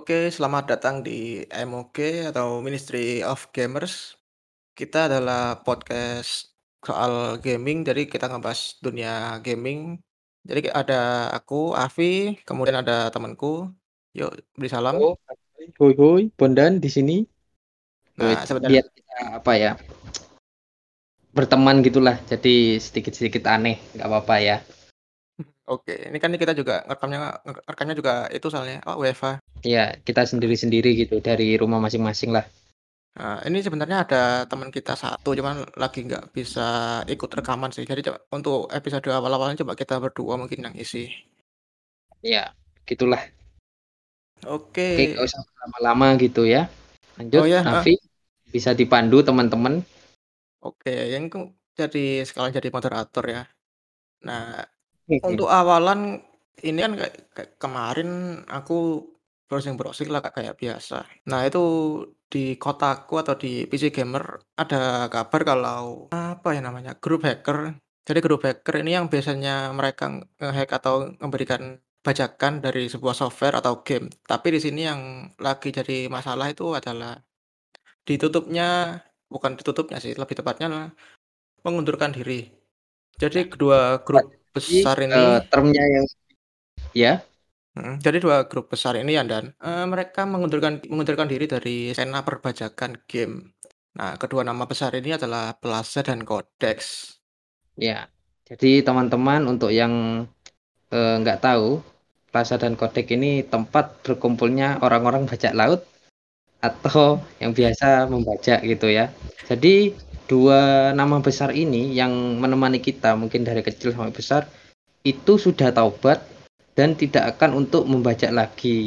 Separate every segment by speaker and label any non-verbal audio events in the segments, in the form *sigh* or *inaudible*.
Speaker 1: Oke, selamat datang di MOG atau Ministry of Gamers. Kita adalah podcast soal gaming, jadi kita ngebahas dunia gaming. Jadi ada aku, Avi, kemudian ada temanku. Yuk, beri salam.
Speaker 2: Oh, hoi hoi, Bondan di sini.
Speaker 1: Nah,
Speaker 2: Biar
Speaker 1: sebentar.
Speaker 2: kita apa ya? Berteman gitulah. Jadi sedikit-sedikit aneh, nggak apa-apa ya.
Speaker 1: Oke, ini kan kita juga rekamnya rekamnya juga itu soalnya oh, WFH.
Speaker 2: Iya, kita sendiri-sendiri gitu dari rumah masing-masing lah.
Speaker 1: Nah, ini sebenarnya ada teman kita satu, cuman lagi nggak bisa ikut rekaman sih. Jadi coba, untuk episode awal-awalnya coba kita berdua mungkin yang isi.
Speaker 2: Iya, gitulah.
Speaker 1: Oke.
Speaker 2: Oke, nggak usah lama-lama gitu ya. Lanjut,
Speaker 1: Oh ya,
Speaker 2: Nafi. Bisa dipandu teman-teman.
Speaker 1: Oke, yang jadi sekalian jadi moderator ya. Nah, untuk awalan ini kan kayak, kayak kemarin aku browsing-browsing lah kayak biasa. Nah, itu di kotaku atau di PC Gamer ada kabar kalau apa ya namanya grup hacker. Jadi grup hacker ini yang biasanya mereka ngehack atau memberikan bajakan dari sebuah software atau game. Tapi di sini yang lagi jadi masalah itu adalah ditutupnya bukan ditutupnya sih, lebih tepatnya mengundurkan diri. Jadi kedua grup besar ini
Speaker 2: eh, termnya yang ya,
Speaker 1: jadi dua grup besar ini ya dan eh, mereka mengundurkan mengundurkan diri dari skena perbajakan game. Nah, kedua nama besar ini adalah Plaza dan Codex.
Speaker 2: ya. Jadi teman-teman untuk yang eh, nggak tahu, Plaza dan Kodek ini tempat berkumpulnya orang-orang bajak laut atau yang biasa membajak gitu ya. Jadi dua nama besar ini yang menemani kita mungkin dari kecil sampai besar itu sudah taubat dan tidak akan untuk membajak lagi.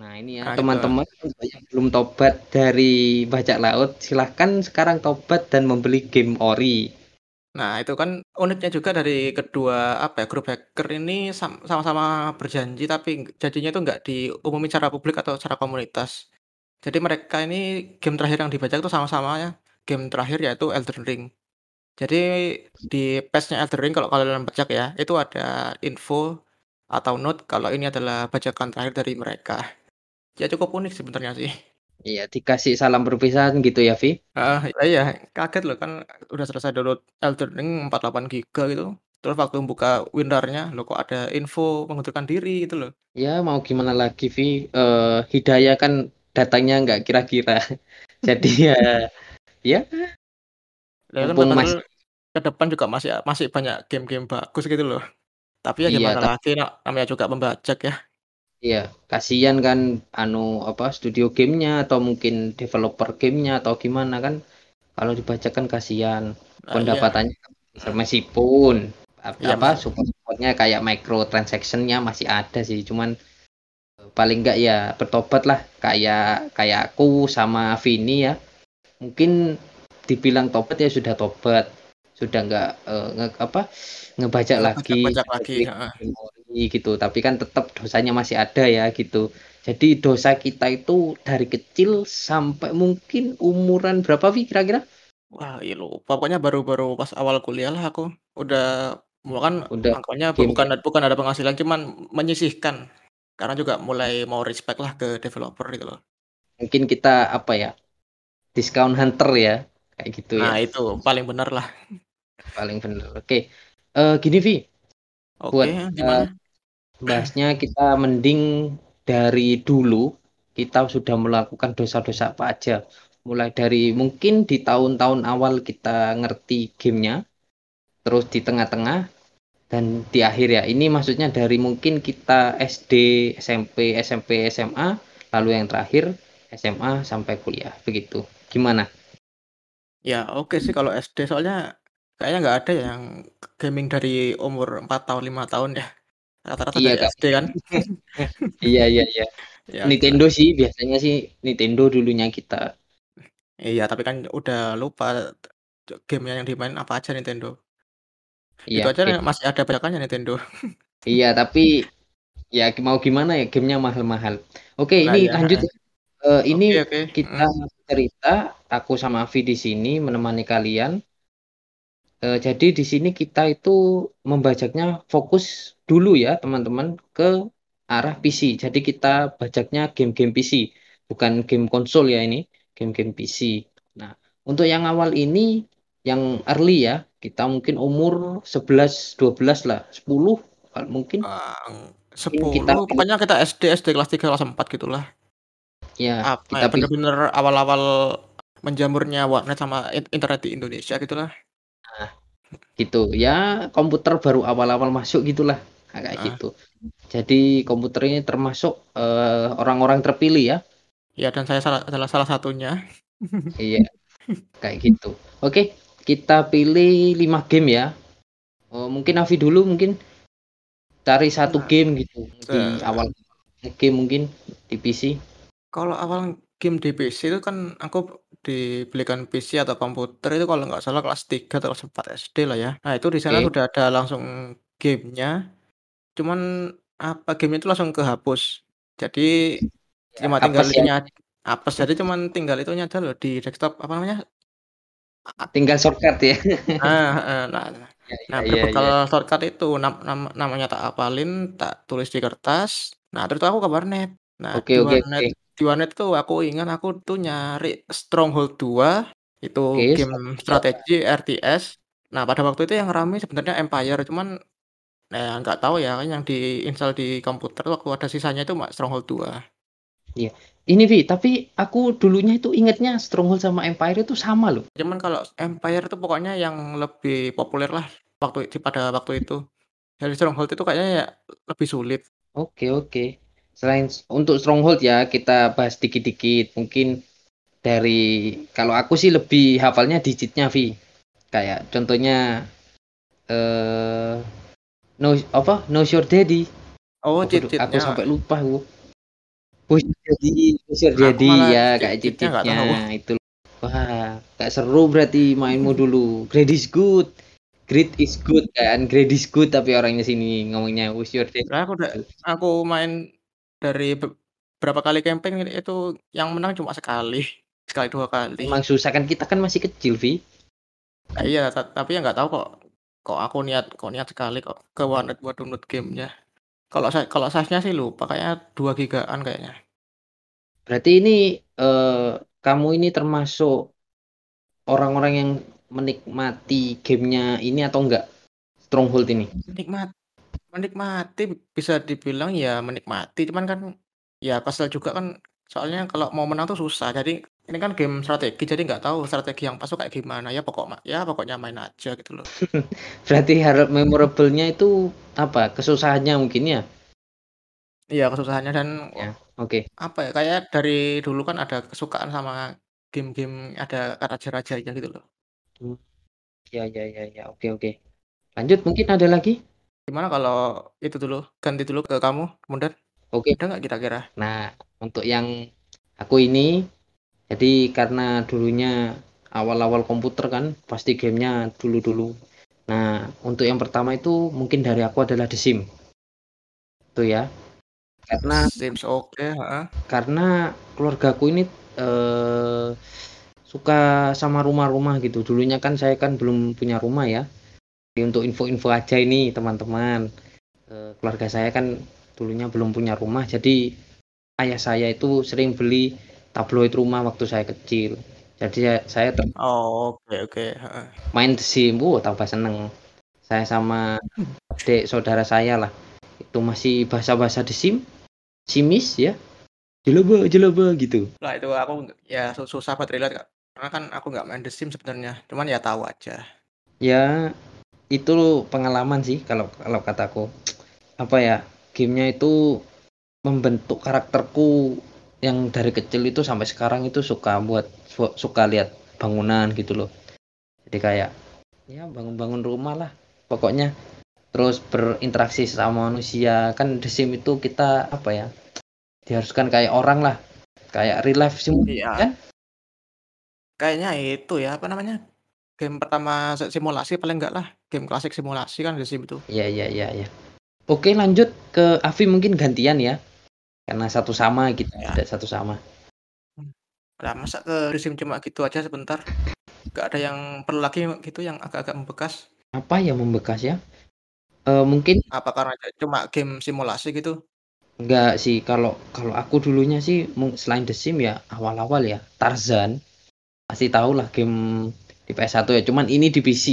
Speaker 2: Nah ini ya
Speaker 1: Nah,
Speaker 2: teman-teman yang belum tobat dari bajak laut silahkan sekarang tobat dan membeli game ori.
Speaker 1: Nah, itu kan uniknya juga dari kedua apa ya grup hacker ini sam- sama-sama berjanji tapi janjinya itu nggak diumumin secara publik atau secara komunitas. Jadi mereka ini game terakhir yang dibajak itu sama-sama ya game terakhir yaitu Elden Ring. Jadi di patch-nya Elden Ring kalau kalian bajak ya, itu ada info atau note kalau ini adalah bajakan terakhir dari mereka. Ya cukup unik sebenarnya sih.
Speaker 2: Iya dikasih salam perpisahan gitu ya Vi.
Speaker 1: Ah, iya, kaget loh kan udah selesai download Elden Ring 48 giga gitu. Terus waktu buka WinRAR-nya, loh kok ada info mengundurkan diri gitu loh.
Speaker 2: Ya mau gimana lagi Vi, Eh, Hidayah kan datangnya nggak kira-kira. *laughs* Jadi ya ya
Speaker 1: Lah kan
Speaker 2: masih
Speaker 1: ke depan juga masih masih banyak game-game bagus gitu loh. Tapi ya
Speaker 2: Iya,
Speaker 1: gimana
Speaker 2: tapi-
Speaker 1: lagi na- namanya juga pembajak ya.
Speaker 2: Iya, kasihan kan anu apa studio gamenya atau mungkin developer gamenya atau gimana kan. Kalau dibacakan kasihan.
Speaker 1: Nah, iya.
Speaker 2: pendapatannya besar meskipun
Speaker 1: Iya,
Speaker 2: apa
Speaker 1: mas-
Speaker 2: support supportnya kayak microtransactionnya masih ada sih. Cuman eh, paling enggak ya bertobat lah kayak kayak aku sama Vini ya mungkin dibilang tobat ya sudah tobat sudah enggak eh, nge- apa ngebajak
Speaker 1: Nggak
Speaker 2: lagi
Speaker 1: bajak lagi,
Speaker 2: memori gitu tapi kan tetap dosanya masih ada ya gitu jadi dosa kita itu dari kecil sampai mungkin umuran berapa Vi kira-kira
Speaker 1: Wah, iya lupa. Pokoknya baru-baru pas awal kuliah lah aku. Udah kan
Speaker 2: Udah game
Speaker 1: bukan bukan ada penghasilan, cuman menyisihkan. Karena juga mulai mau respect lah ke developer gitu loh.
Speaker 2: mungkin kita apa ya discount hunter ya kayak gitu
Speaker 1: Nah,
Speaker 2: ya
Speaker 1: itu paling benar lah.
Speaker 2: paling bener oke. Eh, gini Vi.
Speaker 1: Oke,
Speaker 2: Buat,
Speaker 1: gimana?
Speaker 2: bahasnya kita mending dari dulu kita sudah melakukan dosa-dosa apa aja. Mulai dari mungkin di tahun-tahun awal kita ngerti gamenya terus di tengah-tengah dan di akhir ya. Ini maksudnya dari mungkin kita SD SMP SMP SMA lalu yang terakhir SMA sampai kuliah. Begitu gimana
Speaker 1: Ya, oke sih kalau SD soalnya kayaknya nggak ada ya yang gaming dari umur 4 tahun, 5 tahun ya. Rata-rata
Speaker 2: Iya,
Speaker 1: dari
Speaker 2: Kak.
Speaker 1: SD kan. *laughs*
Speaker 2: iya iya iya *laughs*
Speaker 1: Ya,
Speaker 2: Nintendo sih biasanya sih Nintendo dulunya kita
Speaker 1: Iya, tapi kan udah lupa game yang dimain apa aja Nintendo. Itu
Speaker 2: iya
Speaker 1: aja
Speaker 2: oke.
Speaker 1: masih ada bajakannya Nintendo. *laughs*
Speaker 2: Iya, tapi ya mau gimana ya gamenya mahal-mahal. Oke,
Speaker 1: Nah,
Speaker 2: ini
Speaker 1: iya,
Speaker 2: lanjut.
Speaker 1: heeh.
Speaker 2: Eh, ini
Speaker 1: Oke, oke.
Speaker 2: kita cerita aku sama Avi di sini menemani kalian. Eh, jadi di sini kita itu membajaknya fokus dulu ya teman-teman ke arah PC. Jadi kita bajaknya game-game PC, bukan game konsol ya ini, game-game PC. Nah, untuk yang awal ini, yang early ya, kita mungkin umur 11, 12 lah, 10 kalau mungkin. Mungkin kita
Speaker 1: 10
Speaker 2: pilih
Speaker 1: pokoknya kita SD SD kelas 3 kelas 4 gitulah.
Speaker 2: Iya,
Speaker 1: Apa
Speaker 2: kita
Speaker 1: ya, bener-bener awal-awal menjamurnya warnet sama in internet di Indonesia gitulah.
Speaker 2: Nah, gitu. Ya komputer baru awal-awal masuk gitulah, nah kayak
Speaker 1: Heeh.
Speaker 2: gitu. Jadi komputer ini termasuk, eee, orang-orang terpilih ya.
Speaker 1: Iya dan saya salah adalah salah satunya. *laughs*
Speaker 2: Iya, kayak gitu. Oke, kita pilih 5 game ya. Eee, mungkin Afi dulu mungkin cari 1
Speaker 1: Nah,
Speaker 2: game gitu di
Speaker 1: eee
Speaker 2: awal nge-game mungkin di PC.
Speaker 1: Kalau awal game di PC itu kan aku dibelikan PC atau komputer itu kalau nggak salah kelas 3 atau kelas 4 SD lah ya. Nah itu di sana
Speaker 2: Oke.
Speaker 1: sudah ada langsung game-nya, cuman apa, game-nya itu langsung kehapus. Jadi
Speaker 2: Ya,
Speaker 1: cuma tinggal
Speaker 2: apes ya.
Speaker 1: apes, jadi cuman tinggal itunya aja loh di desktop, apa namanya a a
Speaker 2: Tinggal shortcut ya.
Speaker 1: Ah, heeh. Nah *laughs*
Speaker 2: Ya
Speaker 1: nah
Speaker 2: ya ya
Speaker 1: berbekal
Speaker 2: ya.
Speaker 1: shortcut itu nam nam namanya tak hafalin, tak tulis di kertas, nah terus aku ke warnet. Nah
Speaker 2: Oke
Speaker 1: di
Speaker 2: oke
Speaker 1: warnet
Speaker 2: oke.
Speaker 1: Di warnet tuh aku ingat aku tuh nyari Stronghold 2, itu
Speaker 2: Oke,
Speaker 1: game
Speaker 2: Stronghold 2.
Speaker 1: strategi RTS. Nah pada waktu itu yang rame sebenarnya Empire, cuman ya nggak tahu ya yang diinstal di komputer waktu ada sisanya itu cuma Stronghold 2.
Speaker 2: Iya. Ini Vi, tapi aku dulunya itu ingetnya Stronghold sama Empire itu sama loh.
Speaker 1: Cuman kalau Empire itu pokoknya yang lebih populer lah waktu pada waktu itu. Dari Stronghold itu kayaknya ya lebih sulit.
Speaker 2: Oke oke. Selain untuk Stronghold ya kita bahas dikit-dikit, mungkin dari kalau aku sih lebih hafalnya digitnya Vi. Kayak contohnya, eee, no apa, Who's Your Daddy.
Speaker 1: Oh
Speaker 2: Aku du aku sampai lupa aku. Who's Your
Speaker 1: Aku
Speaker 2: Daddy, ya kayak
Speaker 1: tahu.
Speaker 2: itu. Wah, kayak seru berarti mainmu dulu. Great is good, Great is good kan, Great is good tapi orangnya sini ngomongnya Who's Your Daddy
Speaker 1: aku udah aku main dari be berapa kali camping itu yang menang cuma sekali, *laughs* sekali 2 kali.
Speaker 2: Emang susah kan, kita kan masih kecil Vi.
Speaker 1: Nah iya, ta tapi ya nggak tahu kok kok aku niat kok niat sekali kok ke warnet buat download game-nya. Kalau sa kalau size-nya sih lupa kayaknya 2 gigaan kayaknya.
Speaker 2: Berarti ini, eee, kamu ini termasuk orang-orang yang menikmati game-nya ini atau enggak? Stronghold ini?
Speaker 1: Menikmat menikmati bisa dibilang ya menikmati, cuman kan ya kesel juga kan soalnya kalau mau menang tuh susah. Jadi ini kan game strategi, jadi nggak tahu strategi yang pas tuh kayak gimana, ya pokok ya pokoknya main aja gitu loh. *laughs*
Speaker 2: Berarti harap memorable-nya itu apa, kesusahannya mungkin ya?
Speaker 1: Iya kesusahannya dan
Speaker 2: Ya, oke.
Speaker 1: apa ya, kayak dari dulu kan ada kesukaan sama game-game ada raja-rajanya gitu loh.
Speaker 2: Mmm, ya ya ya ya, oke oke. Lanjut mungkin ada lagi?
Speaker 1: Gimana kalau itu dulu, ganti dulu ke kamu, Mundan.
Speaker 2: Oke.
Speaker 1: Ada nggak kira-kira?
Speaker 2: Nah, untuk yang aku ini, jadi karena dulunya awal-awal komputer kan pasti game-nya dulu-dulu. Nah, untuk yang pertama itu mungkin dari aku adalah The Sims. Itu ya. Karena
Speaker 1: Sims, oke, heeh.
Speaker 2: karena keluargaku ini, eee, suka sama rumah-rumah gitu. Dulunya kan saya kan belum punya rumah ya. Untuk info-info aja ini teman-teman, eee, keluarga saya kan dulunya belum punya rumah, jadi ayah saya itu sering beli tabloid rumah waktu saya kecil. Jadi ya saya ter
Speaker 1: Oh, oke oke, heeh.
Speaker 2: main The Sims, wuh tambah seneng. Saya sama adik saudara saya lah, itu masih bahasa-bahasa The Sims, Simis ya, jeleba jeleba gitu.
Speaker 1: Lah itu aku ya su susah buat relate Kak, karena kan aku nggak main The Sims sebenarnya, cuman ya tahu aja.
Speaker 2: Ya, itu pengalaman sih kalau kalau kataku. Apa ya, game-nya itu membentuk karakterku yang dari kecil itu sampai sekarang itu suka buat su suka lihat bangunan gitu loh. Jadi kayak, ya bangun-bangun rumah lah pokoknya. Terus berinteraksi sama manusia, kan The Sims itu kita apa ya, diharuskan kayak orang lah, kayak real life
Speaker 1: Iya.
Speaker 2: kan?
Speaker 1: Kayaknya itu ya, apa namanya, game pertama si simulasi paling enggak lah, game klasik simulasi kan The Sims itu.
Speaker 2: Iya iya iya iya. Oke lanjut ke Afi mungkin gantian ya, karena satu sama kita
Speaker 1: Ya.
Speaker 2: tidak satu sama.
Speaker 1: Lah masa ke Sims cuma gitu aja sebentar, nggak ada yang perlu lagi gitu yang agak-agak membekas?
Speaker 2: Apa yang membekas ya? Eee, mungkin
Speaker 1: Apa karena cuma game simulasi gitu?
Speaker 2: Enggak sih, kalau kalau aku dulunya sih selain The Sims ya, awal-awal ya, Tarzan. Pasti tahulah game di PS1 ya, cuman ini di PC.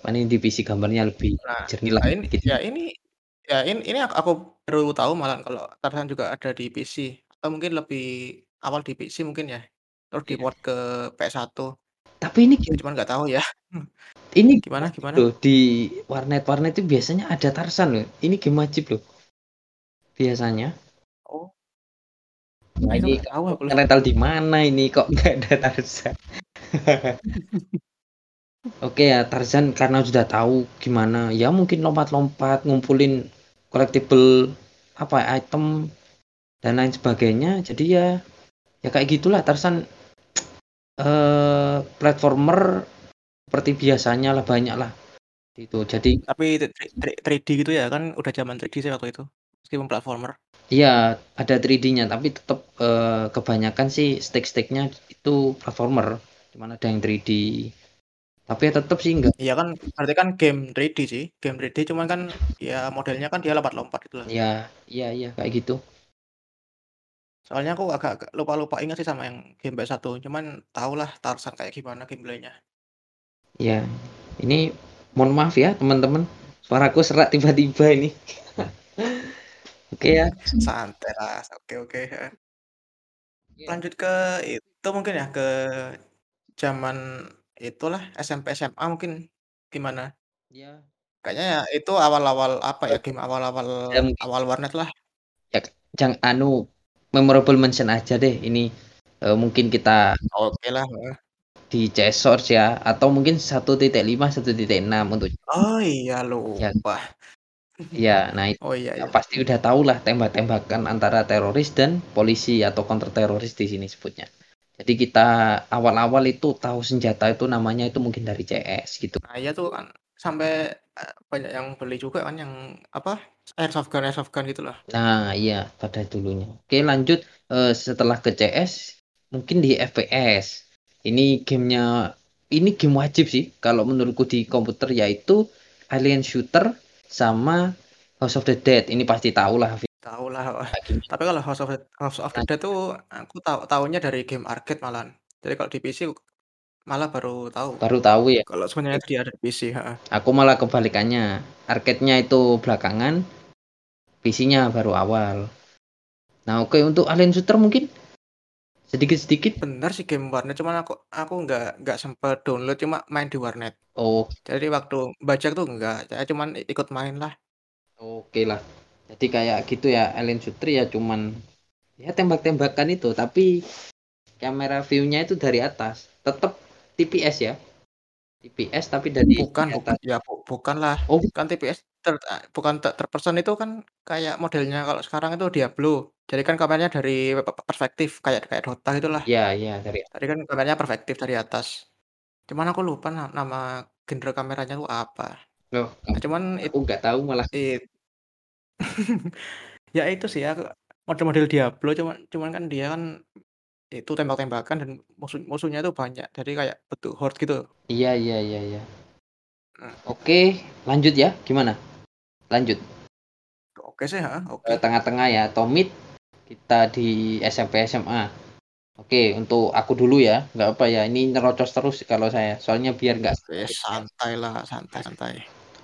Speaker 2: Cuman ini di PC gambarnya lebih
Speaker 1: Nah,
Speaker 2: jernih lah
Speaker 1: ah, ini
Speaker 2: gitu.
Speaker 1: ya ini ya in ini aku baru tahu malahan kalau Tarzan juga ada di PC, atau mungkin lebih awal di PC mungkin ya, terus
Speaker 2: Iya.
Speaker 1: di-port ke PS1.
Speaker 2: Tapi ini
Speaker 1: cuman nggak tahu ya. *laughs*
Speaker 2: ini
Speaker 1: Gimana gimana?
Speaker 2: loh, di warnet-warnet itu biasanya ada Tarzan loh, ini game wajib loh. Biasanya.
Speaker 1: Itu
Speaker 2: ini
Speaker 1: lah.
Speaker 2: ngerental di mana ini, kok nggak ada Tarzan? *laughs* Oke ya, Tarzan karena sudah tahu gimana, ya mungkin lompat-lompat, ngumpulin collectible, apa, item, dan lain sebagainya. Jadi ya, ya kayak gitulah Tarzan, eee, platformer seperti biasanya lah, banyaklah, gitu. Jadi
Speaker 1: Tapi t tri tri 3D gitu ya, kan udah zaman 3D sih waktu itu, meskipun platformer.
Speaker 2: Iya, ada 3D-nya, tapi tetep, eee, kebanyakan sih stage-stage-nya itu platformer, cuman ada yang 3D. Tapi ya tetep sih enggak
Speaker 1: Iya kan, berarti kan game 3D sih, game 3D cuman kan ya modelnya kan dia lompat-lompat gitu loh.
Speaker 2: Iya iya iya, kayak gitu.
Speaker 1: Soalnya aku agak-agak lupa-lupa inget sih sama yang game PS1, cuman tahulah Tarzan kayak gimana gameplay-nya.
Speaker 2: Iya, ini mohon maaf ya teman-teman, suaraku serak tiba-tiba ini. *laughs* Oke ya.
Speaker 1: Santai lah, oke oke, heeh.
Speaker 2: Iya.
Speaker 1: Lanjut ke itu mungkin ya, ke zaman itulah SMP, SMA mungkin, gimana?
Speaker 2: Iya.
Speaker 1: Kayaknya ya itu awal-awal apa ya,
Speaker 2: Oke.
Speaker 1: game awal-awal
Speaker 2: Ya mungkin
Speaker 1: awal warnet lah.
Speaker 2: Ya jang anu, memorable mention aja deh ini, eee, mungkin kita
Speaker 1: Okelah, heeh.
Speaker 2: di CS Source ya, atau mungkin 1.5, 1.6 untuk
Speaker 1: Oh iya,
Speaker 2: Ya.
Speaker 1: lupa.
Speaker 2: Iya, *laughs* nah itu
Speaker 1: Oh iya
Speaker 2: ya
Speaker 1: iya.
Speaker 2: pasti udah tahulah tembak-tembakan antara teroris dan polisi atau counter teroris di sini sebutnya. Jadi kita awal-awal itu tahu senjata itu namanya itu mungkin dari CS gitu.
Speaker 1: Nah iya tuh kan, sampai, eee, banyak yang beli juga kan yang apa, airsoft gun airsoft gun gitu loh.
Speaker 2: Nah iya, pada dulunya. Oke lanjut, eee, setelah ke CS, mungkin di FPS. Ini gamenya ini game wajib sih kalau menurutku di komputer yaitu Alien Shooter sama House of the Dead, ini pasti tahulah vi
Speaker 1: Tahulah, heeh.
Speaker 2: Lagi
Speaker 1: Tapi kalau House of the House of the Dead tuh aku tau tahunya dari game arcade malahan. Jadi kalau di PC malah baru tahu,
Speaker 2: Baru tahu ya?
Speaker 1: kalau sebenarnya dia ada di PC, heeh.
Speaker 2: Aku malah kebalikannya, arcade-nya itu belakangan, PC-nya baru awal. Nah oke untuk Alien Shooter mungkin? Sedikit-sedikit?
Speaker 1: Bener sih game warnet, cuman aku aku nggak nggak sempet download, cuma main di warnet.
Speaker 2: Oh.
Speaker 1: Jadi waktu bajak tuh enggak, saya cuman ikut mainlah.
Speaker 2: Okelah, jadi kayak gitu ya, Alien Shooter ya cuman, ya tembak-tembakan itu, tapi kamera view-nya itu dari atas, tetep TPS ya. TPS tapi dari
Speaker 1: Bukan
Speaker 2: dari
Speaker 1: bukan,
Speaker 2: atas.
Speaker 1: ya bu bukanlah,
Speaker 2: Oh.
Speaker 1: kan TPS ter bukan te third person itu kan kayak modelnya kalau sekarang itu Diablo. Jadi kan kameranya dari pe pe perspektif kayak kayak Dota gitulah.
Speaker 2: Iya iya, dari
Speaker 1: Tadi kan kameranya perspektif dari atas. Cuman aku lupa na nama genre kameranya tuh apa.
Speaker 2: Loh,
Speaker 1: Nah cuman it
Speaker 2: aku nggak tahu malah.
Speaker 1: it *laughs* ya itu sih aku model-model Diablo cuman cuman kan dia kan itu tembak-tembakan dan musuh musuhnya itu banyak, jadi kayak bentuk horde gitu.
Speaker 2: Iya iya iya iya.
Speaker 1: Mmm.
Speaker 2: Oke, lanjut ya, gimana? Lanjut.
Speaker 1: Oke sih, heeh,
Speaker 2: Ke
Speaker 1: oke.
Speaker 2: tengah-tengah ya, Tomid, kita di SMP, SMA. Oke, untuk aku dulu ya, nggak apa ya, ini nyerocos terus kalau saya, soalnya biar nggak ya.
Speaker 1: santailah, santai santai.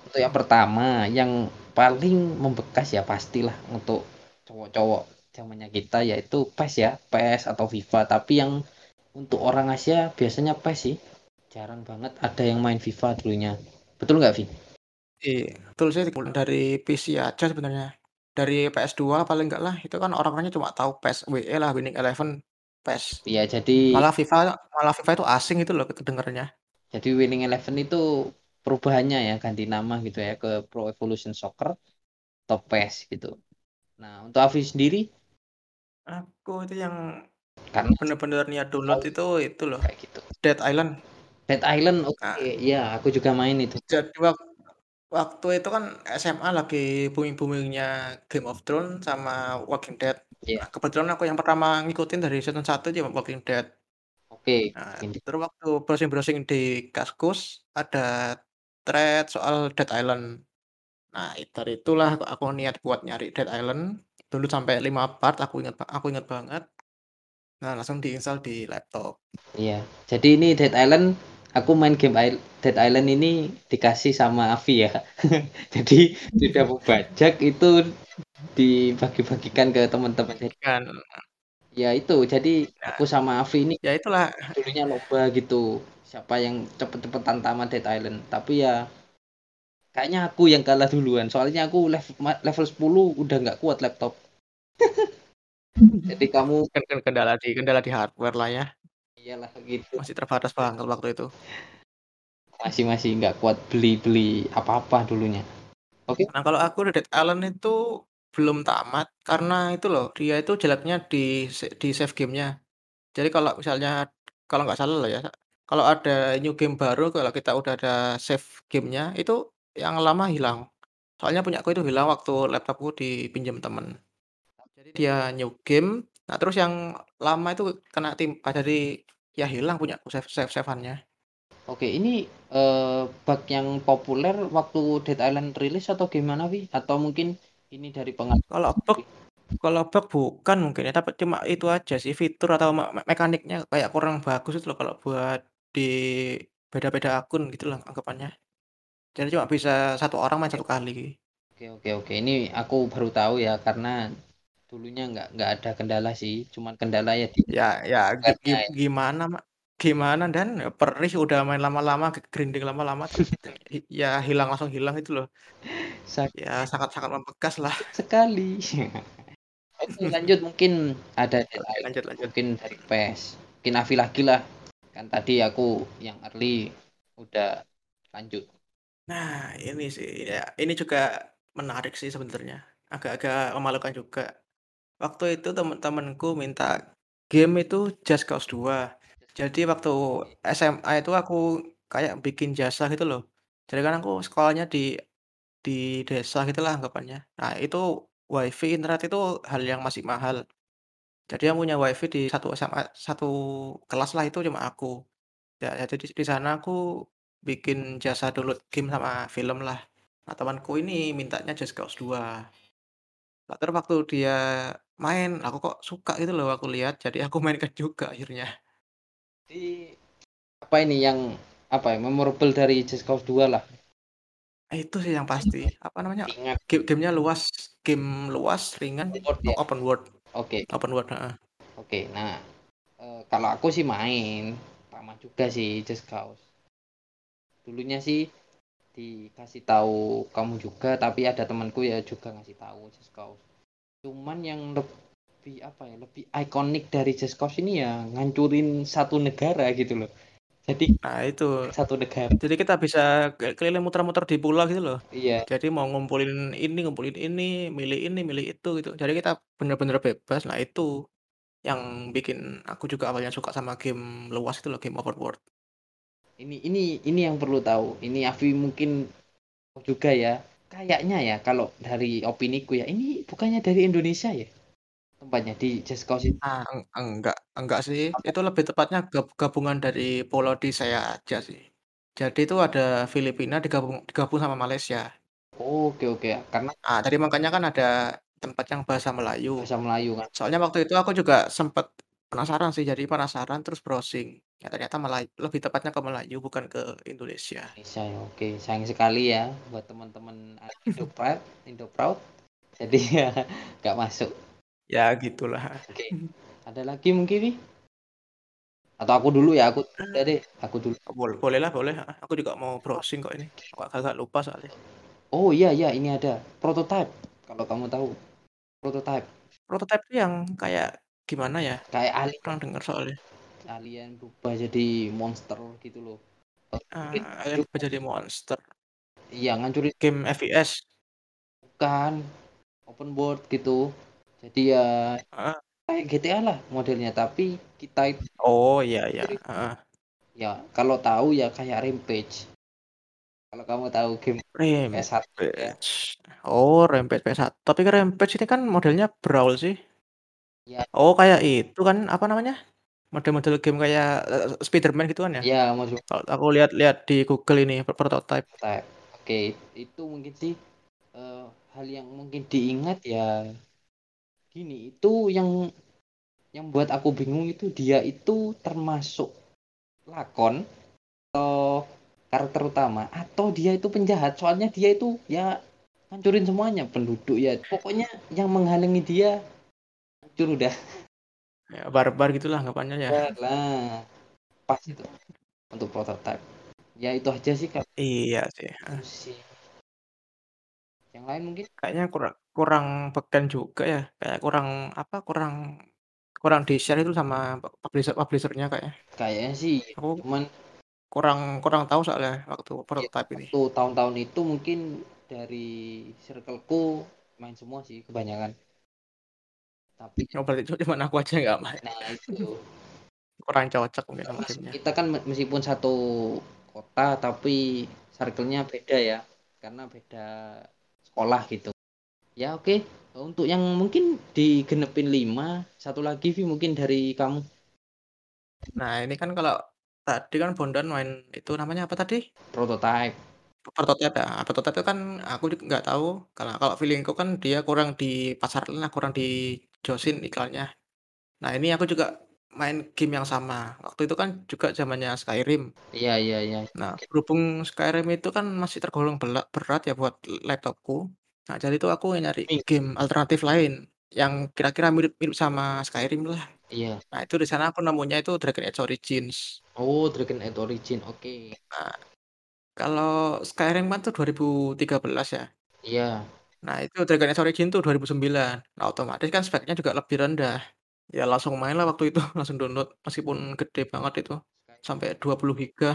Speaker 2: Untuk yang pertama, yang paling membekas ya pastilah untuk cowok-cowok zamannya kita yaitu PES ya, PES atau FIFA, tapi yang untuk orang Asia biasanya PES sih. Jarang banget ada yang main FIFA dulunya. Betul nggak, Vi?
Speaker 1: Iya, betul sih dari PC aja sebenarnya. Dari PS2 paling enggak lah, itu kan orang-orangnya cuma tahu PES, WE lah, Winning Eleven, PES.
Speaker 2: Iya, jadi
Speaker 1: Malah FIFA malah FIFA itu asing itu loh kedengarannya.
Speaker 2: Jadi Winning Eleven itu perubahannya ya, ganti nama gitu ya ke Pro Evolution Soccer atau PES gitu. Nah, untuk Afi sendiri?
Speaker 1: Aku itu yang
Speaker 2: Karena
Speaker 1: bener-bener niat download itu itu loh,
Speaker 2: kayak gitu.
Speaker 1: Dead Island.
Speaker 2: Dead Island, oke,
Speaker 1: Nah.
Speaker 2: iya aku juga main itu.
Speaker 1: Jadi wak waktu itu kan SMA lagi booming-booming-nya Game of Thrones sama Walking Dead.
Speaker 2: Iya.
Speaker 1: Nah, kebetulan aku yang pertama ngikutin dari season 1 aja Walking Dead.
Speaker 2: Oke,
Speaker 1: Nah,
Speaker 2: ini.
Speaker 1: terus waktu browsing-browsing di Kaskus, ada thread soal Dead Island. Nah, dari itulah aku niat buat nyari Dead Island. download sampai 5 part aku inget ba aku inget banget. Nah, langsung di-install di laptop.
Speaker 2: Iya, jadi ini Dead Island aku main game il Dead Island ini dikasih sama Avi ya. *laughs* Jadi sudah *laughs* mubajak itu dibagi-bagikan ke teman-teman jadi
Speaker 1: Kan
Speaker 2: ya itu, jadi
Speaker 1: Ya.
Speaker 2: aku sama Avi ini
Speaker 1: Ya itulah.
Speaker 2: dulunya lomba gitu, siapa yang cepet-cepetan tamat Dead Island, tapi ya kayaknya aku yang kalah duluan, soalnya aku lev ma level 10 udah nggak kuat laptop. *laughs* Jadi kamu
Speaker 1: Kan kan kendala di kendala di hardware-lah ya.
Speaker 2: Iyalah gitu.
Speaker 1: Masih terbatas banget waktu itu.
Speaker 2: Masih masih nggak kuat beli-beli apa-apa dulunya. Oke.
Speaker 1: Nah, kalau aku Dead Island itu belum tamat karena itu loh, dia itu jeleknya di di save game-nya. Jadi kalau misalnya kalau nggak salah loh ya, kalau ada new game baru kalau kita udah ada save game-nya, itu yang lama hilang. Soalnya punyaku itu hilang waktu laptopku dipinjam temen. Jadi dia new game, nah terus yang lama itu kena timpa, jadi ya hilang punyaku save save save-an-nya.
Speaker 2: Oke, ini, eee, bug yang populer waktu Dead Island rilis atau gimana, Vi? Atau mungkin ini dari pengalaman
Speaker 1: Kalau bug kalau bug bukan mungkin ya, tapi cuma itu aja sih fitur atau me me mekaniknya kayak kurang bagus itu loh kalau buat di beda-beda akun gitu loh anggapannya. Jadi cuma bisa 1 orang main 1 kali.
Speaker 2: Oke oke oke, ini aku baru tahu ya karena dulunya nggak nggak ada kendala sih, cuman kendala ya di
Speaker 1: Ya ya
Speaker 2: ya.
Speaker 1: gimana ma gimana dan perih udah main lama-lama, grinding lama-lama *laughs* ya hilang langsung hilang itu loh.
Speaker 2: Sak
Speaker 1: Ya sangat-sangat membekas lah.
Speaker 2: sekali. *laughs* Oke lanjut mungkin ada Dead
Speaker 1: Oke,
Speaker 2: Island,
Speaker 1: lanjut lanjut.
Speaker 2: mungkin dari PES, mungkin Avi lagi lah, kan tadi aku yang early udah lanjut.
Speaker 1: Nah, ini sih, ya ini juga menarik sih sebenarnya, agak-agak memalukan juga. Waktu itu temen-temenku minta game itu Just Cause 2. Jadi waktu SMA itu aku kayak bikin jasa gitu loh. Jadi kan aku sekolahnya di di desa gitulah anggapannya. Nah, itu WiFi, internet itu hal yang masih mahal. Jadi yang punya WiFi di satu SMA satu kelas lah itu cuma aku. Ya jadi di sana aku bikin jasa download game sama film lah. Nah, temanku ini mintanya Just Cause 2. Nah, terus waktu dia main, aku kok suka gitu loh aku lihat, jadi aku *laughs* mainkan juga akhirnya.
Speaker 2: Jadi, apa ini yang, apa ya, memorable dari Just Cause 2 lah?
Speaker 1: Itu sih yang pasti, apa namanya,
Speaker 2: Ingat.
Speaker 1: game game-nya luas, game luas, ringan,
Speaker 2: Open world ya?
Speaker 1: open world.
Speaker 2: Oke.
Speaker 1: Open world, heeh.
Speaker 2: Oke, nah, eee, kalau aku sih main, sama juga sih Just Cause. Dulunya sih dikasih tahu kamu juga, tapi ada temanku ya juga ngasih tahu Just Cause. Cuman yang lebih, apa ya, lebih ikonik dari Just Cause ini ya ngancurin satu negara gitu loh. Jadi
Speaker 1: Nah itu,
Speaker 2: satu negara.
Speaker 1: jadi kita bisa keliling muter-muter di pulau gitu loh.
Speaker 2: Iya.
Speaker 1: Jadi mau ngumpulin ini, ngumpulin ini, milih ini, milih itu gitu. Jadi kita bener-bener bebas, nah itu yang bikin aku juga awalnya suka sama game luas itu loh, game open world.
Speaker 2: Ini ini ini yang perlu tahu, ini Avi mungkin juga ya, kayaknya ya kalau dari opiniku ya, ini bukannya dari Indonesia ya? Tempatnya di Just Cause itu?
Speaker 1: Ah, eng enggak enggak sih,
Speaker 2: Apa?
Speaker 1: itu lebih tepatnya gab gabungan dari Pulau Nisea aja sih. Jadi itu ada Filipina digabung digabung sama Malaysia.
Speaker 2: Oke oke, karena
Speaker 1: Ah, tadi makanya kan ada tempat yang bahasa Melayu.
Speaker 2: bahasa Melayu kan?
Speaker 1: Soalnya waktu itu aku juga sempet penasaran sih, jadi penasaran terus browsing, ya ternyata Melay lebih tepatnya ke Melayu bukan ke Indonesia.
Speaker 2: Indonesia ya, oke. Sayang sekali ya buat teman-teman Indoproud *laughs* Indoproud, jadi *laughs* ya nggak masuk.
Speaker 1: Ya gitulah.
Speaker 2: Oke, ada lagi mungkin nih? Atau aku dulu ya, aku udah deh, aku dulu.
Speaker 1: Bol bolehlah, boleh, aku juga mau browsing kok ini, kok agak lupa soalnya.
Speaker 2: Oh iya iya, ini ada, Prototype, kalau kamu tahu. Prototype.
Speaker 1: Prototype itu yang kayak gimana ya?
Speaker 2: Kayak alien.
Speaker 1: Pernah denger soalnya.
Speaker 2: Alien berubah jadi monster gitu loh.
Speaker 1: Ah, alien berubah jadi monster.
Speaker 2: Iya, ngancurin
Speaker 1: Game FPS?
Speaker 2: Bukan, open world gitu. Jadi ya
Speaker 1: Heeh.
Speaker 2: kayak GTA lah modelnya, tapi kita itu
Speaker 1: Oh, iya iya, heeh.
Speaker 2: Ya, kalau tahu ya kayak Rampage. Kalau kamu tahu game PS1 ya.
Speaker 1: Rampage. Oh, Rampage PS1. Tapi kan Rampage ini kan modelnya brawl sih.
Speaker 2: Iya.
Speaker 1: Oh, kayak itu kan, apa namanya, model-model game kayak, eee, Spiderman gitu kan ya?
Speaker 2: Iya,
Speaker 1: Kalau aku lihat-lihat di Google ini, Pro Prototype.
Speaker 2: Prototype. Oke, itu mungkin sih, eee, hal yang mungkin diingat ya Gini, itu yang yang buat aku bingung itu dia itu termasuk lakon atau karakter utama atau dia itu penjahat soalnya dia itu ya hancurin semuanya penduduk ya pokoknya yang menghalangi dia hancur udah.
Speaker 1: Ya barbar gitulah anggapannya ya.
Speaker 2: lah. Pas itu. Untuk prototype ya itu aja sih kak.
Speaker 1: Iya sih.
Speaker 2: sih. Yang lain mungkin?
Speaker 1: Kayaknya kurang kurang beken juga ya, kayak kurang apa, kurang kurang di-share itu sama publisher publisher-nya kayaknya.
Speaker 2: kayaknya sih.
Speaker 1: Aku
Speaker 2: cuman
Speaker 1: kurang kurang tahu soalnya waktu
Speaker 2: ya
Speaker 1: prototype ini.
Speaker 2: waktu tahun-tahun itu mungkin dari circleku main semua sih kebanyakan tapi
Speaker 1: Oh berarti cu cuman aku aja nggak main.
Speaker 2: nah itu.
Speaker 1: Kurang cocok mungkin sama
Speaker 2: kita kan me- meskipun satu kota tapi circle-nya beda ya. Karena beda sekolah gitu. Ya oke. Untuk yang mungkin digenepin lima satu lagi Vi mungkin dari kamu.
Speaker 1: Nah ini kan kalau tadi kan Bondan main itu namanya apa tadi?
Speaker 2: prototype
Speaker 1: Prototype ya? Prototype itu kan aku juga nggak tahu, karena kalau feeling-ku kan dia kurang dipasarin lah, kurang dijosin iklannya. Nah ini aku juga main game yang sama, waktu itu kan juga zamannya Skyrim.
Speaker 2: iya iya iya
Speaker 1: Nah berhubung Skyrim itu kan masih tergolong bela berat ya buat laptopku. Nah jadi itu aku nyari game alternatif lain, yang kira-kira mirip-mirip sama Skyrim lah.
Speaker 2: iya
Speaker 1: Nah itu di sana aku nemunya itu Dragon Age Origins.
Speaker 2: oh Dragon Age Origin oke
Speaker 1: Nah, kalau Skyrim kan tuh 2013 ya.
Speaker 2: iya
Speaker 1: Nah itu Dragon Age Origins tuh 2009. Nah otomatis kan speknya juga lebih rendah. Ya langsung main lah waktu itu, *laughs* langsung download meskipun gede banget itu, sampai 20 giga.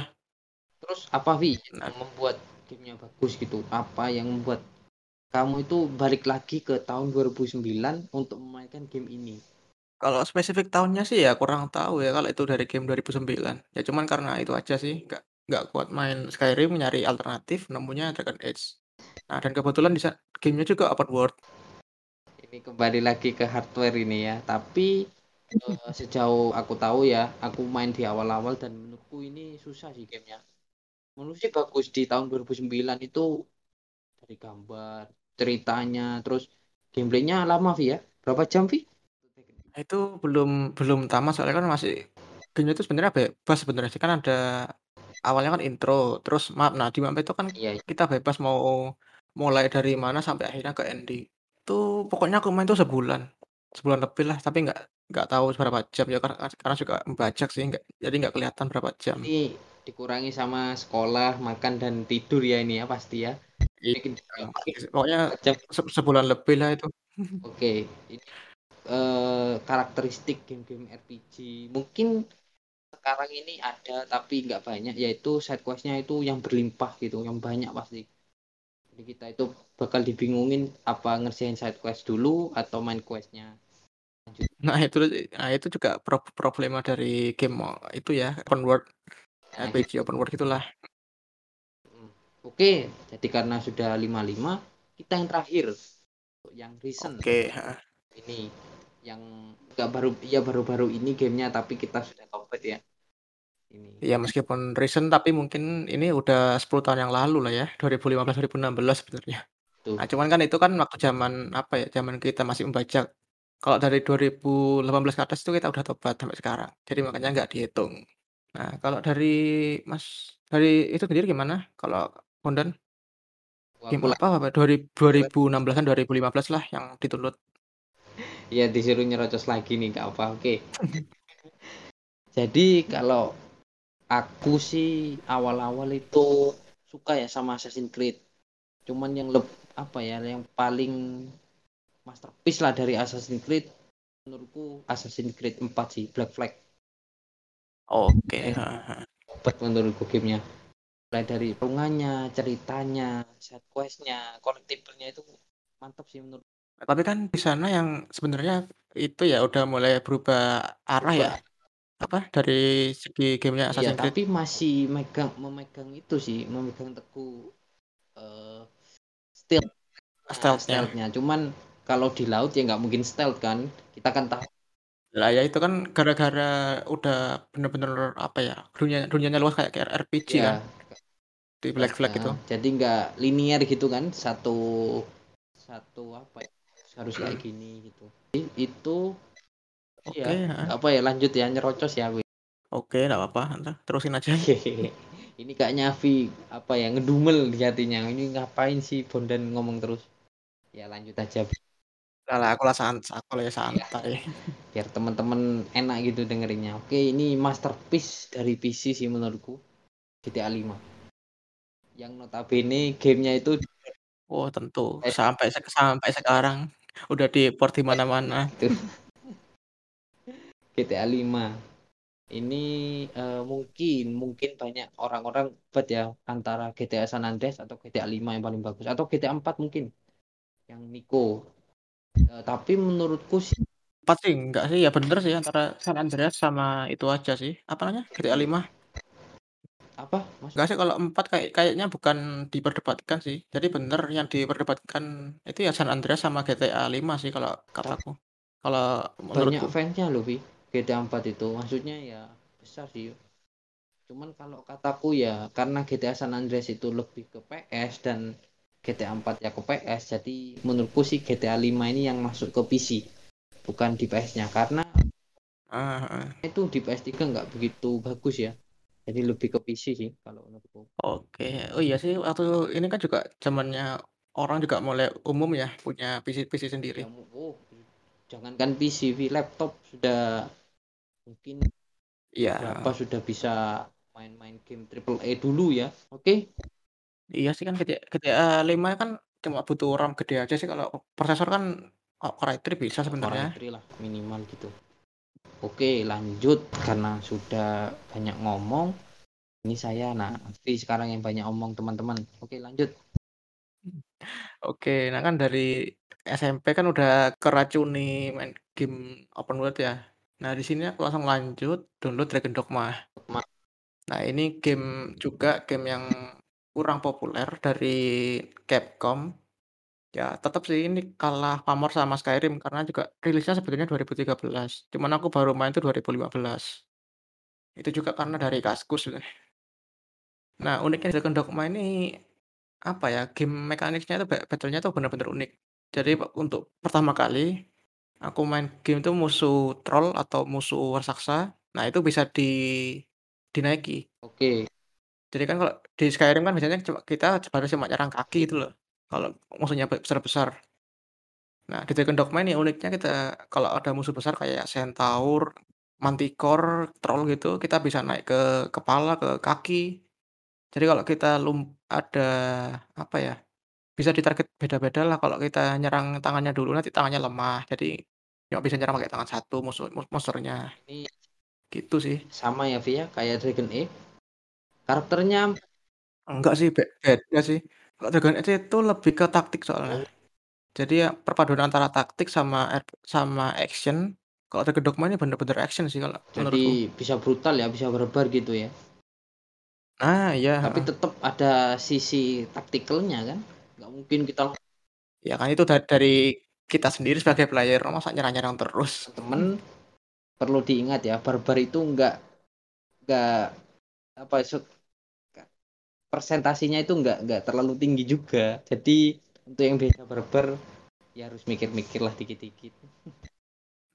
Speaker 2: terus apa Vi
Speaker 1: Nah,
Speaker 2: yang membuat gamenya bagus gitu apa yang membuat kamu itu balik lagi ke tahun 2009 untuk memainkan game ini
Speaker 1: kalau spesifik tahunnya sih ya kurang tahu ya kalau itu dari game 2009. Ya cuman karena itu aja sih, nggak nggak kuat main Skyrim, nyari alternatif, nemunya Dragon Age. Nah dan kebetulan di gamenya juga open world.
Speaker 2: ini kembali lagi ke hardware ini ya. Tapi eh, sejauh aku tahu ya aku main di awal-awal dan menurutku ini susah sih gamenya. Menurut sih bagus di tahun 2009 itu dari gambar ceritanya terus gameplaynya lama Vi ya? Berapa jam Vi?
Speaker 1: Itu belum belum tamat soalnya kan masih gamenya itu sebenarnya bebas sebenarnya sih kan ada awalnya kan intro, terus map. Nah di map itu kan
Speaker 2: iya iya.
Speaker 1: kita bebas mau mulai dari mana sampai akhirnya ke ending. Itu pokoknya aku main tuh sebulan, sebulan lebih lah. Tapi nggak nggak tahu berapa jam ya karena, karena juga membajak sih, nggak, jadi nggak kelihatan berapa jam.
Speaker 2: ini dikurangi sama sekolah makan dan tidur ya ini ya pasti ya
Speaker 1: Iya,
Speaker 2: bikin
Speaker 1: pokoknya
Speaker 2: jam
Speaker 1: se- sebulan lebih lah itu.
Speaker 2: Oke, ini eh, karakteristik game-game RPG mungkin sekarang ini ada tapi nggak banyak yaitu side questnya itu yang berlimpah gitu, yang banyak pasti. Jadi kita itu bakal dibingungin apa ngerjain side quest dulu atau main questnya. Lanjut.
Speaker 1: Nah itu nah itu juga pro- problema dari game itu ya open world
Speaker 2: Nah,
Speaker 1: RPG
Speaker 2: gitu.
Speaker 1: open world gitulah.
Speaker 2: Hmm. Oke, jadi karena sudah 55, kita yang terakhir yang recent
Speaker 1: Oke,
Speaker 2: ini yang nggak baru ya baru-baru ini gamenya tapi kita sudah kompet ya. Ini.
Speaker 1: Ya meskipun recent tapi mungkin ini udah 10 tahun yang lalu lah ya, 2015 2016 sebenarnya.
Speaker 2: Tuh.
Speaker 1: Nah, cuman kan itu kan waktu zaman apa ya, zaman kita masih membajak. Kalau dari 2018 ke atas itu kita udah tobat sampai sekarang. Jadi makanya nggak dihitung. Nah, kalau dari Mas dari itu sendiri gimana? Kalau Bondan game apa apa 2000 2016-an 2015 lah yang dituntut.
Speaker 2: Ya disuruh nyerocos lagi nih kak apa oke *laughs* jadi kalau aku sih awal-awal itu suka ya sama Assassin's Creed cuman yang leb apa ya yang paling masterpiece lah dari Assassin's Creed menurutku Assassin's Creed 4 sih Black Flag
Speaker 1: Oke,
Speaker 2: Eh.
Speaker 1: ha.
Speaker 2: Obat menurutku gamenya mulai dari perungannya ceritanya side questnya collectible-nya itu mantap sih menurut
Speaker 1: Tapi kan di sana yang sebenarnya itu ya udah mulai berubah arah ya. Apa dari segi gamenya
Speaker 2: Iya,
Speaker 1: Assassin's Creed.
Speaker 2: tapi masih megang memegang itu sih, memegang teguh eh stealth nah,
Speaker 1: Stealth-nya.
Speaker 2: stealth-nya. Cuman kalau di laut ya nggak mungkin stealth kan. Kita kan tahu
Speaker 1: Lah ya itu kan gara-gara udah bener-bener apa ya, dunia dunianya luas kayak kayak RPG
Speaker 2: ya
Speaker 1: kan di Black Flag
Speaker 2: ya,
Speaker 1: itu.
Speaker 2: jadi nggak linear gitu kan. Satu satu apa ya, harus kayak gini gitu. Itu
Speaker 1: Oke,
Speaker 2: ya,
Speaker 1: heeh.
Speaker 2: apa ya, lanjut ya, nyerocos ya aku.
Speaker 1: Oke, nggak apa-apa, ente terusin aja. *laughs*
Speaker 2: Ini kayaknya Afi, apa ya, ngedumel di hatinya, ini ngapain sih Bondan ngomong terus. Ya lanjut aja.
Speaker 1: Enggak lah, aku lah san aku ya
Speaker 2: Iya,
Speaker 1: santai.
Speaker 2: biar temen-temen enak gitu dengerinnya. Oke, ini masterpiece dari PC sih menurutku, GTA V. Yang notabene gamenya itu
Speaker 1: Oh tentu,
Speaker 2: es
Speaker 1: sampai sampai sekarang udah di-port di mana-mana. *laughs*
Speaker 2: GTA V. Ini, eee, mungkin mungkin banyak orang-orang debat ya, antara GTA San Andreas atau GTA V yang paling bagus, atau GTA 4 mungkin, yang Niko. Eee, tapi menurutku sih
Speaker 1: 4 sih enggak sih, ya bener sih antara San Andreas sama itu aja sih, apa namanya, GTA V.
Speaker 2: Apa?
Speaker 1: Enggak sih kalau 4 kayak kayaknya bukan diperdebatkan sih. Jadi bener yang diperdebatkan itu ya San Andreas sama GTA V sih kalau kataku, kalau
Speaker 2: banyak
Speaker 1: menurutku.
Speaker 2: fans-nya loh, Vi, GTA 4 itu. Maksudnya ya besar sih. Cuman kalau kataku ya, karena GTA San Andreas itu lebih ke PS dan GTA 4 ya ke PS, jadi menurutku sih GTA 5 ini yang masuk ke PC, bukan di PS-nya. Karena
Speaker 1: Ah, heeh.
Speaker 2: itu di PS3 nggak begitu bagus ya. Jadi lebih ke PC sih kalau menurutku.
Speaker 1: Oke. Oh iya sih waktu ini kan juga zamannya orang juga mulai umum ya punya PC PC sendiri.
Speaker 2: Ya, oh, jangankan PC, laptop sudah mungkin berapa
Speaker 1: Iya.
Speaker 2: sudah bisa main-main game triple A dulu ya. Oke,
Speaker 1: Iya sih kan GTA GTA 5 kan cuma butuh RAM gede aja sih kalau prosesor kan oh, Core i3 bisa
Speaker 2: ya Core
Speaker 1: sebenarnya.
Speaker 2: i3 lah minimal gitu. Oke, lanjut karena sudah banyak ngomong. Ini saya, nah, Vi sekarang yang banyak ngomong teman-teman. Oke, lanjut.
Speaker 1: Oke, nah kan dari SMP kan udah keracuni main game open world ya. Nah di sini aku langsung lanjut download Dragon Dogma.
Speaker 2: Ma-
Speaker 1: Nah ini game juga game yang kurang populer dari Capcom. Ya tetap sih ini kalah pamor sama Skyrim karena juga rilisnya sebetulnya 2013. Cuman aku baru main tuh 2015. Itu juga karena dari Kaskus. Nah uniknya Dragon Dogma ini apa ya, game mekaniknya itu ba battle-nya tuh bener-bener unik. Jadi pe untuk pertama kali aku main game itu musuh troll atau musuh raksasa, nah itu bisa di dinaiki.
Speaker 2: Oke,
Speaker 1: Jadi kan kalau di Skyrim kan biasanya cuma kita baru cuma nyerang kaki gitu loh, kalau musuhnya be besar-besar. Nah di Dragon Dogma ini uniknya kita kalau ada musuh besar kayak Centaur, Manticore, troll gitu, kita bisa naik ke kepala, ke kaki. Jadi kalau kita lum ada apa ya Bisa ditarget beda-beda lah kalau kita nyerang tangannya dulu nanti tangannya lemah, jadi nggak bisa nyerang pakai tangan satu musuh mus monsternya,
Speaker 2: ini
Speaker 1: gitu sih.
Speaker 2: sama ya Vi ya, kayak Dragon Age. Karakternya
Speaker 1: Enggak sih, be beda sih. Kalau Dragon Age itu lebih ke taktik soalnya.
Speaker 2: oh,
Speaker 1: Jadi ya perpaduan antara taktik sama sama action. Kalau Dragon Dogma ini bener-bener action sih kalau
Speaker 2: jadi
Speaker 1: menurutku.
Speaker 2: bisa brutal ya, bisa barbar gitu ya.
Speaker 1: Nah iya,
Speaker 2: Tapi tetap ada sisi taktikalnya kan. Nggak mungkin kita
Speaker 1: Ya kan itu da dari kita sendiri sebagai player, masa nyerang-nyerang terus.
Speaker 2: temen perlu diingat ya, barbar itu nggak nggak apa persentasinya itu nggak nggak terlalu tinggi juga. Jadi untuk yang biasa barbar ya harus mikir-mikir lah dikit-dikit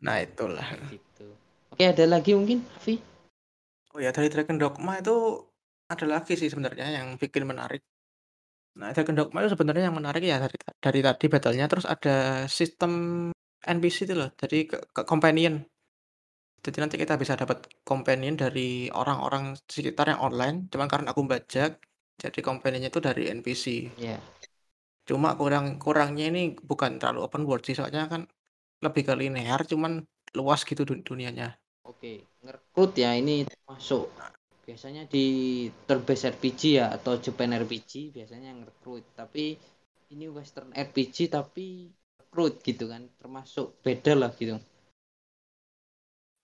Speaker 1: Nah itulah.
Speaker 2: gitu. Oke, ada lagi mungkin, Afi?
Speaker 1: Oh ya dari Dragon Dogma itu ada lagi sih sebenarnya yang bikin menarik. Nah, Dragon Dogma itu sebenarnya yang menarik ya dari dari tadi battle-nya, terus ada sistem NPC itu loh, jadi ke ke companion. Jadi nanti kita bisa dapat companion dari orang-orang sekitar yang online, cuman karena aku bajak, jadi companion-nya itu dari NPC.
Speaker 2: Ya,
Speaker 1: Cuma kurang kurangnya ini bukan terlalu open world sih, soalnya kan lebih ke linear, cuman luas gitu dun dunianya.
Speaker 2: oke. Ngerekrut ya ini termasuk biasanya di turn-based RPG ya atau Japan RPG biasanya ngerekrut. Tapi ini Western RPG tapi rekrut gitu kan, termasuk beda lah gitu.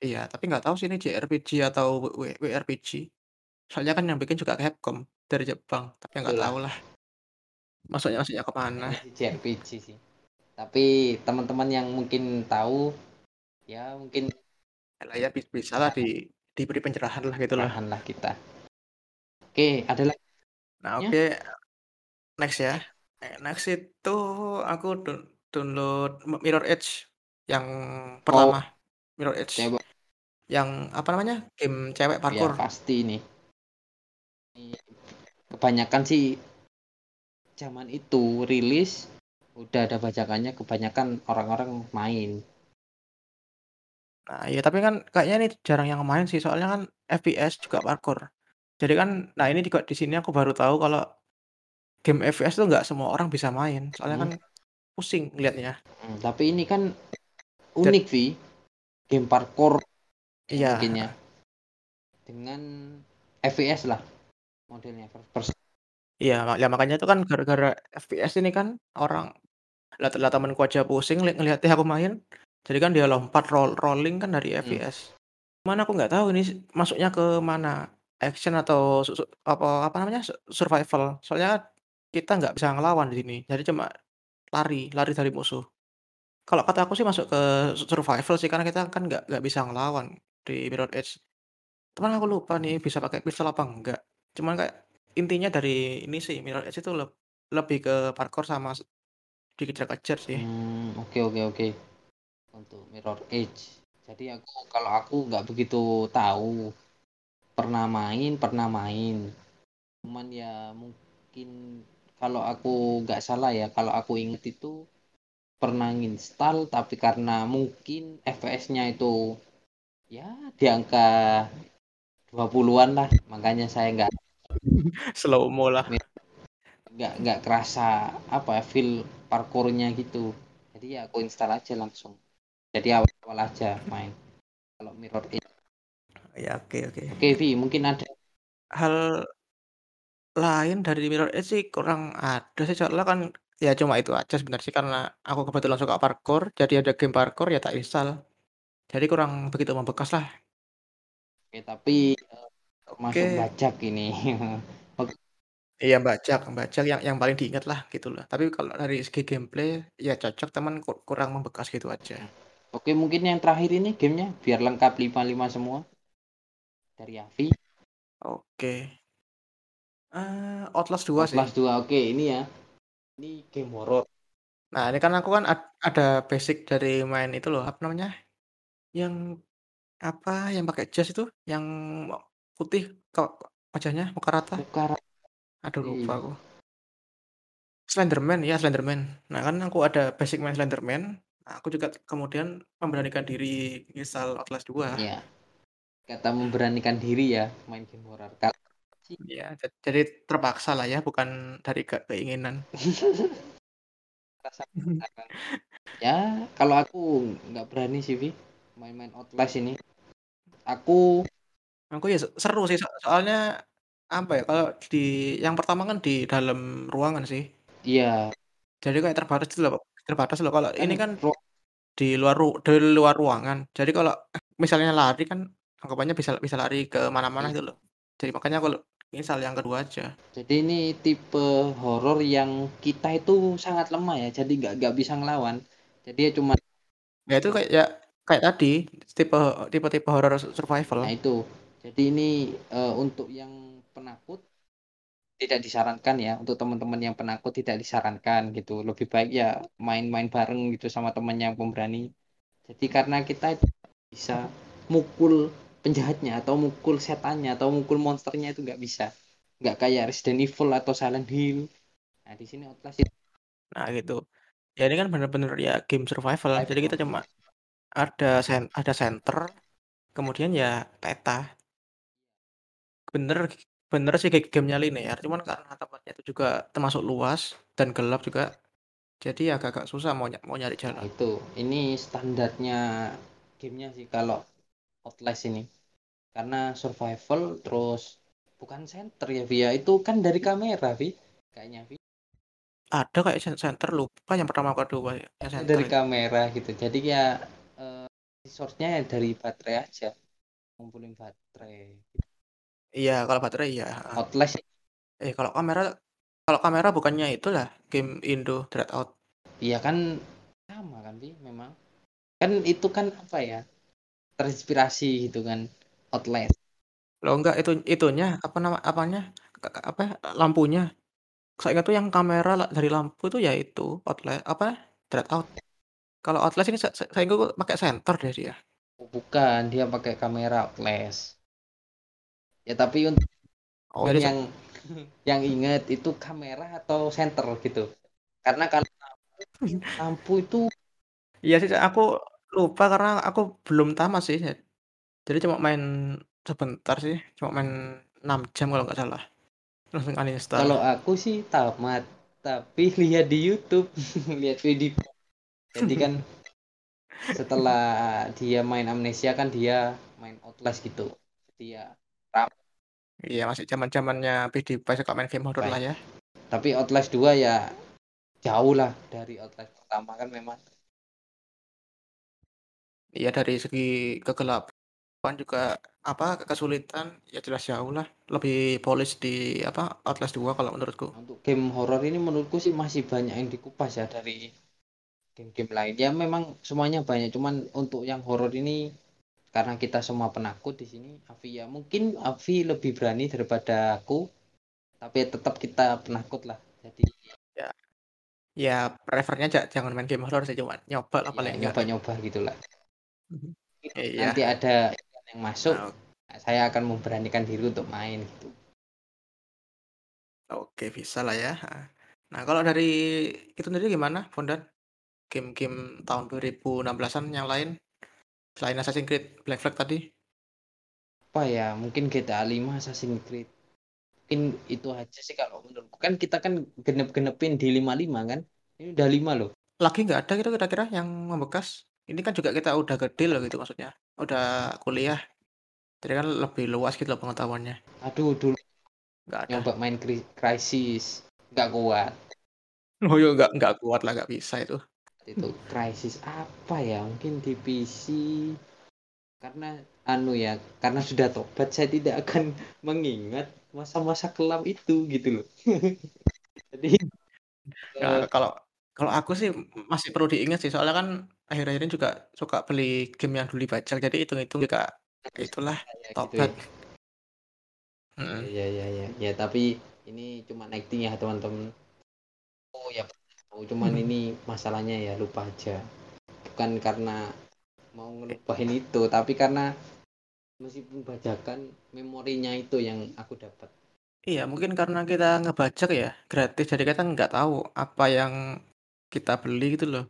Speaker 1: Iya, tapi nggak tahu sih ini JRPG atau W WRPG. Soalnya kan yang bikin juga Capcom dari Jepang, tapi nggak
Speaker 2: Itulah
Speaker 1: tahu lah masuknya masuknya ke mana.
Speaker 2: JRPG sih. Tapi teman-teman yang mungkin tahu ya mungkin
Speaker 1: Lah ya bis bisalah di diberi pencerahan lah gitu lah.
Speaker 2: lah kita. Oke, ada lagi
Speaker 1: Nah
Speaker 2: ya?
Speaker 1: oke, next ya. Eh, next itu aku down download Mirror Edge. yang
Speaker 2: Oh,
Speaker 1: pertama, Mirror Edge. Yang apa namanya, game cewek
Speaker 2: Ya
Speaker 1: parkour.
Speaker 2: pasti nih. Kebanyakan sih zaman itu rilis udah ada bajakannya kebanyakan orang-orang main.
Speaker 1: Nah, iya tapi kan kayaknya ini jarang yang main sih, soalnya kan FPS juga parkour. Jadi kan nah ini juga di sini aku baru tahu kalau game FPS tuh nggak semua orang bisa main, soalnya
Speaker 2: Hmm.
Speaker 1: kan pusing ngelihatnya.
Speaker 2: Hmm, tapi ini kan unik, Vi. Game parkour
Speaker 1: Iya,
Speaker 2: ya. Dengan FPS lah modelnya first person.
Speaker 1: Iya, mak ya makanya itu kan gara-gara FPS ini kan orang lah lah temenku aja pusing li ngelihatnya aku main, jadi kan dia lompat roll rolling kan dari
Speaker 2: Hmm.
Speaker 1: FPS. Cuman aku nggak tahu ini masuknya ke mana, action atau su su apa apa namanya, su survival. Soalnya kita nggak bisa ngelawan di sini, jadi cuma lari lari dari musuh. Kalau kata aku sih masuk ke su survival sih, karena kita kan nggak nggak bisa ngelawan di Mirror Edge. Cuman aku lupa nih bisa pakai pistol apa enggak. Cuman kayak intinya dari ini sih, Mirror Edge itu leb lebih ke parkour sama dikejar-kejar sih.
Speaker 2: Hmm, oke oke oke. Untuk Mirror Edge. Jadi aku kalau aku nggak begitu tahu. Pernah main pernah main. Cuman ya mungkin kalau aku nggak salah ya, kalau aku inget itu pernah nginstal tapi karena mungkin FPS-nya itu ya di angka 20-an lah, makanya saya nggak *laughs*
Speaker 1: Slow-mo lah.
Speaker 2: nggak nggak kerasa apa ya, feel parkour-nya gitu. Jadi ya aku install aja langsung. Jadi awal-awal aja main. Kalau Mirror Edge.
Speaker 1: Ya, oke oke.
Speaker 2: Oke, Vi, mungkin ada
Speaker 1: Hal lain dari Mirror Edge sih kurang ada sih, soalnya kan ya cuma itu aja sebenarnya sih, karena aku kebetulan suka parkour, jadi ada game parkour ya tak install. Jadi kurang begitu membekas lah.
Speaker 2: Oke, tapi eh, termasuk
Speaker 1: Oke.
Speaker 2: bajak ini. *laughs* Oke.
Speaker 1: Iya bajak bajak yang yang paling diingat lah gitu loh. Tapi kalau dari segi gameplay ya cocok, ku kurang membekas gitu aja.
Speaker 2: Oke, mungkin yang terakhir ini gamenya biar lengkap 55 semua. Dari Avi.
Speaker 1: Oke. Eee, Outlast 2 sih.
Speaker 2: Outlast 2. Oke, ini ya. Ini game horor.
Speaker 1: Nah, ini kan aku kan ad ada basic dari main itu loh, apa namanya, yang apa, yang pakai jas itu, yang putih kok wajahnya muka rata.
Speaker 2: Muka rata.
Speaker 1: Aduh lupa
Speaker 2: Ih.
Speaker 1: aku. Slenderman, ya Slenderman. Nah, kan aku ada basic main Slenderman, nah aku juga kemudian memberanikan diri install Outlast 2.
Speaker 2: Iya. Kata memberanikan diri ya main game sih
Speaker 1: Iya, ja jadi terpaksa lah ya, bukan dari ke keinginan. *laughs*
Speaker 2: Ya, kalau aku nggak berani sih, Vi, main-main Outlast ini. Aku
Speaker 1: Aku ya se seru sih, so soalnya apa ya, kalau di yang pertama kan di dalam ruangan sih.
Speaker 2: Iya.
Speaker 1: Jadi kayak terbatas gitu loh terbatas loh, kalau ini
Speaker 2: Kan
Speaker 1: kan
Speaker 2: ro
Speaker 1: di luar ru di luar ruangan. Jadi kalau misalnya lari kan anggapannya bisa bisa lari ke mana-mana
Speaker 2: Iya.
Speaker 1: gitu loh. Jadi makanya aku install yang kedua aja.
Speaker 2: Jadi ini tipe horor yang kita itu sangat lemah ya, jadi nggak nggak bisa ngelawan. Jadi ya cuma
Speaker 1: Ya itu kayak ya kayak tadi, tipe tipe-tipe horor su survival.
Speaker 2: Nah itu. Jadi ini, eee, untuk yang penakut tidak disarankan ya, untuk teman-teman yang penakut tidak disarankan gitu. Lebih baik ya main-main bareng gitu sama teman yang pemberani. Jadi karena kita bisa mukul penjahatnya atau mukul setannya atau mukul monsternya itu nggak bisa. Nggak kayak Resident Evil atau Silent Hill. Nah di sini Outlast itu
Speaker 1: Nah gitu. Ya ini kan bener-bener ya game survival, jadi kita cuma ada sen ada center, kemudian ya peta. Bener bener sih kayak gamenya linear, cuman karena tempatnya itu juga termasuk luas dan gelap juga, jadi agak-agak susah mau nya mau nyari
Speaker 2: Nah
Speaker 1: jalan.
Speaker 2: itu, ini standarnya gamenya sih kalau Outlast ini. Karena survival terus bukan center ya, Vi, ya, itu kan dari kamera, Vi, kayaknya, Vi.
Speaker 1: Ada kayak center, lupa yang pertama kedua ya, yang center
Speaker 2: Dari kamera gitu. Jadi ya, eee, resource-nya dari baterai aja, ngumpulin baterai.
Speaker 1: Iya, kalau baterai iya, heeh.
Speaker 2: Outlast
Speaker 1: Eh, kalau kamera kalau kamera bukannya itulah game Indo Dreadout?
Speaker 2: Iya kan sama kan, Vi, memang. Kan itu kan apa ya, terinspirasi gitu kan, Outlast.
Speaker 1: Loh enggak, itu itunya, apa nama apanya, apa, lampunya. Seingatku yang kamera la dari lampu itu ya itu, Outla apa, Dreadout. Kalau Outlast ini se se seingatku pakai senter deh dia.
Speaker 2: Oh bukan, dia pakai kamera Outlast. Ya tapi untuk
Speaker 1: Oh
Speaker 2: yang yang inget itu kamera atau senter gitu. Karena kalau lampu itu
Speaker 1: Iya sih, aku lupa karena aku belum tamat sih. Jadi cuma main sebentar sih, cuma main 6 jam kalau nggak salah. Langsung uninstall.
Speaker 2: kalau aku sih tamat, tapi *laughs* lihat di YouTube, *laughs* lihat video. Jadi kan *laughs* setelah dia main Amnesia kan dia main Outlast gitu. Ram.
Speaker 1: Iya, masih zaman-zamannya PewDiePie suka main game horor lah ya.
Speaker 2: Tapi Outlast 2 ya jauh lah dari Outlast pertama kan memang.
Speaker 1: Iya dari segi kegelapan juga apa kesulitan ya jelas jauh lah lebih polish di apa Outlast 2 kalau menurutku.
Speaker 2: Untuk game horor ini menurutku sih masih banyak yang dikupas ya dari game-game lain. Ya memang semuanya banyak, cuman untuk yang horor ini karena kita semua penakut di sini, Avi ya mungkin Avi lebih berani daripada aku, tapi tetap kita penakut lah. Jadi
Speaker 1: ya ya prefernya jangan main game horor sih cuma nyoba lah
Speaker 2: ya,
Speaker 1: paling
Speaker 2: nyoba-nyoba gitulah.
Speaker 1: Mhm.
Speaker 2: Nanti
Speaker 1: Iya.
Speaker 2: ada yang masuk,
Speaker 1: Nah,
Speaker 2: saya akan memberanikan diri untuk main gitu.
Speaker 1: Oke bisa lah ya. Nah kalau dari itu sendiri gimana, Bondan? Game-game tahun 2016-an yang lain selain Assassin's Creed Black Flag tadi?
Speaker 2: Apa ya? Mungkin GTA 5, Assassin's Creed. Mungkin itu aja sih kalau menurutku. Kan kita kan genep-genepin di 55 kan? Ini udah 5 loh.
Speaker 1: Lagi nggak ada gitu kira-kira yang membekas? Ini kan juga kita udah gede loh gitu maksudnya. Udah kuliah. Jadi kan lebih luas gitu loh pengetahuannya.
Speaker 2: Aduh, dulu
Speaker 1: Nggak ada.
Speaker 2: nyoba main Crisis. Nggak kuat.
Speaker 1: Oh ya nggak nggak kuat lah nggak bisa itu.
Speaker 2: Itu Crisis apa ya? Mungkin di PC. Karena anu ya, karena sudah tobat saya tidak akan *laughs* mengingat masa-masa kelam itu gitu loh. *laughs* Jadi
Speaker 1: Ya,
Speaker 2: eh,
Speaker 1: kalau kalau aku sih masih perlu diingat sih soalnya kan akhir-akhir ini juga suka beli game yang dulu dibajak jadi hitung-hitung juga itulah
Speaker 2: ya gitu ya.
Speaker 1: tobat.
Speaker 2: Ya,
Speaker 1: Mhm.
Speaker 2: ya, ya, ya, ya, tapi ini cuma acting ya teman-teman. Oh ya, oh, cuman
Speaker 1: Mhm.
Speaker 2: ini masalahnya ya lupa aja. Bukan karena mau ngelupain itu, tapi karena meskipun bajakan memorinya itu yang aku dapat.
Speaker 1: Iya mungkin karena kita ngebajak ya gratis jadi kita nggak tahu apa yang kita beli gitu loh.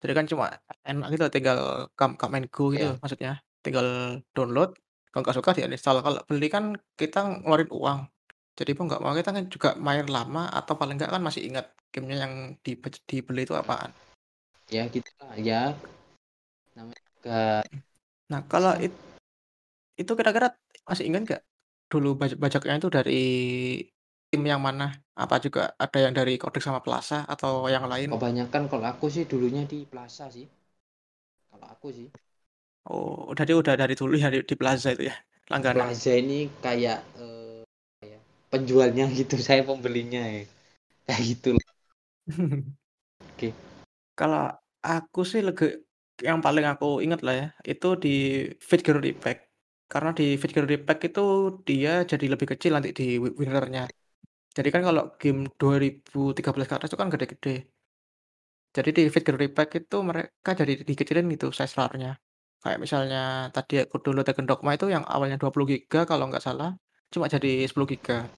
Speaker 1: Jadi kan cuma enak gitu tinggal come come and go gitu
Speaker 2: Ya,
Speaker 1: maksudnya. Tinggal download, kalau nggak suka di-uninstall. Kalau beli kan kita ngeluarin uang. Jadi mau nggak mau kita kan juga main lama atau paling nggak kan masih ingat gamenya yang dibej dibeli itu apaan.
Speaker 2: ya gitu lah ya. Namanya juga
Speaker 1: Nah kalau it itu kira-kira masih ingat nggak dulu baj bajaknya itu dari tim yang mana? Apa juga ada yang dari Codex sama Plaza atau yang lain?
Speaker 2: Kebanyakan kalau aku sih dulunya di Plaza sih. Kalau aku sih.
Speaker 1: Oh, jadi udah dari dulu ya di di Plaza itu ya, langganan?
Speaker 2: Plaza ini kayak eh, ya, penjualnya gitu, *laughs* saya pembelinya ya. Kayak gitu loh. *laughs* Oke.
Speaker 1: Kalau aku sih lege yang paling aku ingat lah ya, itu di Fate Pack. Karena di Fate Pack itu dia jadi lebih kecil nanti di wi winner-nya. Jadi kan kalau game 2013 ke atas itu kan gede-gede. Jadi di Fate Pack itu mereka jadi dikecilin gitu size RAR-nya. Kayak misalnya tadi aku download Tekken Dogma itu yang awalnya 20 giga kalau nggak salah, cuma jadi 10 giga.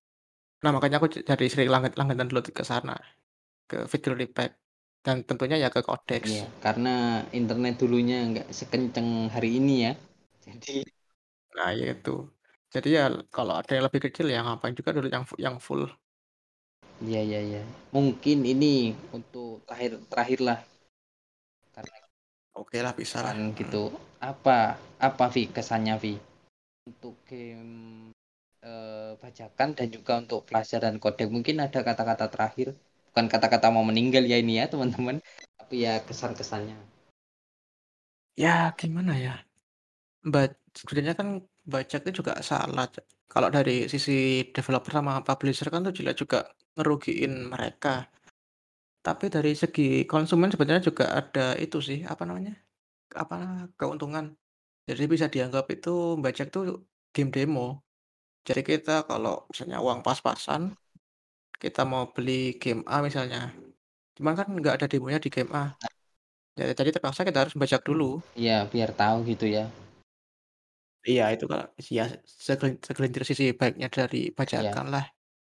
Speaker 1: Nah makanya aku j jadi sering langgan langganan download ke sana, ke Fate Pack. Dan tentunya ya ke Codex.
Speaker 2: Iya, karena internet dulunya nggak sekenceng hari ini ya. Jadi
Speaker 1: Nah ya itu. Jadi ya kalau ada yang lebih kecil ya ngapain juga download yang yang full.
Speaker 2: iya iya iya. Mungkin ini untuk terakhir terakhir lah karena
Speaker 1: Oke lah bisa lah.
Speaker 2: gitu. Apa apa Vi kesannya Vi untuk game eh, bajakan dan juga untuk Plaza dan Kodek mungkin ada kata-kata terakhir bukan kata-kata mau meninggal ya ini ya teman-teman tapi ya kesan-kesannya
Speaker 1: Ya gimana ya, ba sebenarnya kan itu juga salah kalau dari sisi developer sama publisher kan tuh jelas juga ngerugiin mereka. Tapi dari segi konsumen sebenarnya juga ada itu sih, apa namanya, apa, keuntungan. Jadi bisa dianggap itu bajak tuh game demo. Jadi kita kalau misalnya uang pas-pasan, kita mau beli game A misalnya, cuman kan nggak ada demonya di game A. Ya jadi terpaksa kita harus membajak dulu.
Speaker 2: Iya, biar tahu gitu ya.
Speaker 1: Iya itu Kak, ya segelin segelintir sisi baiknya dari
Speaker 2: Iya.
Speaker 1: bajakan lah.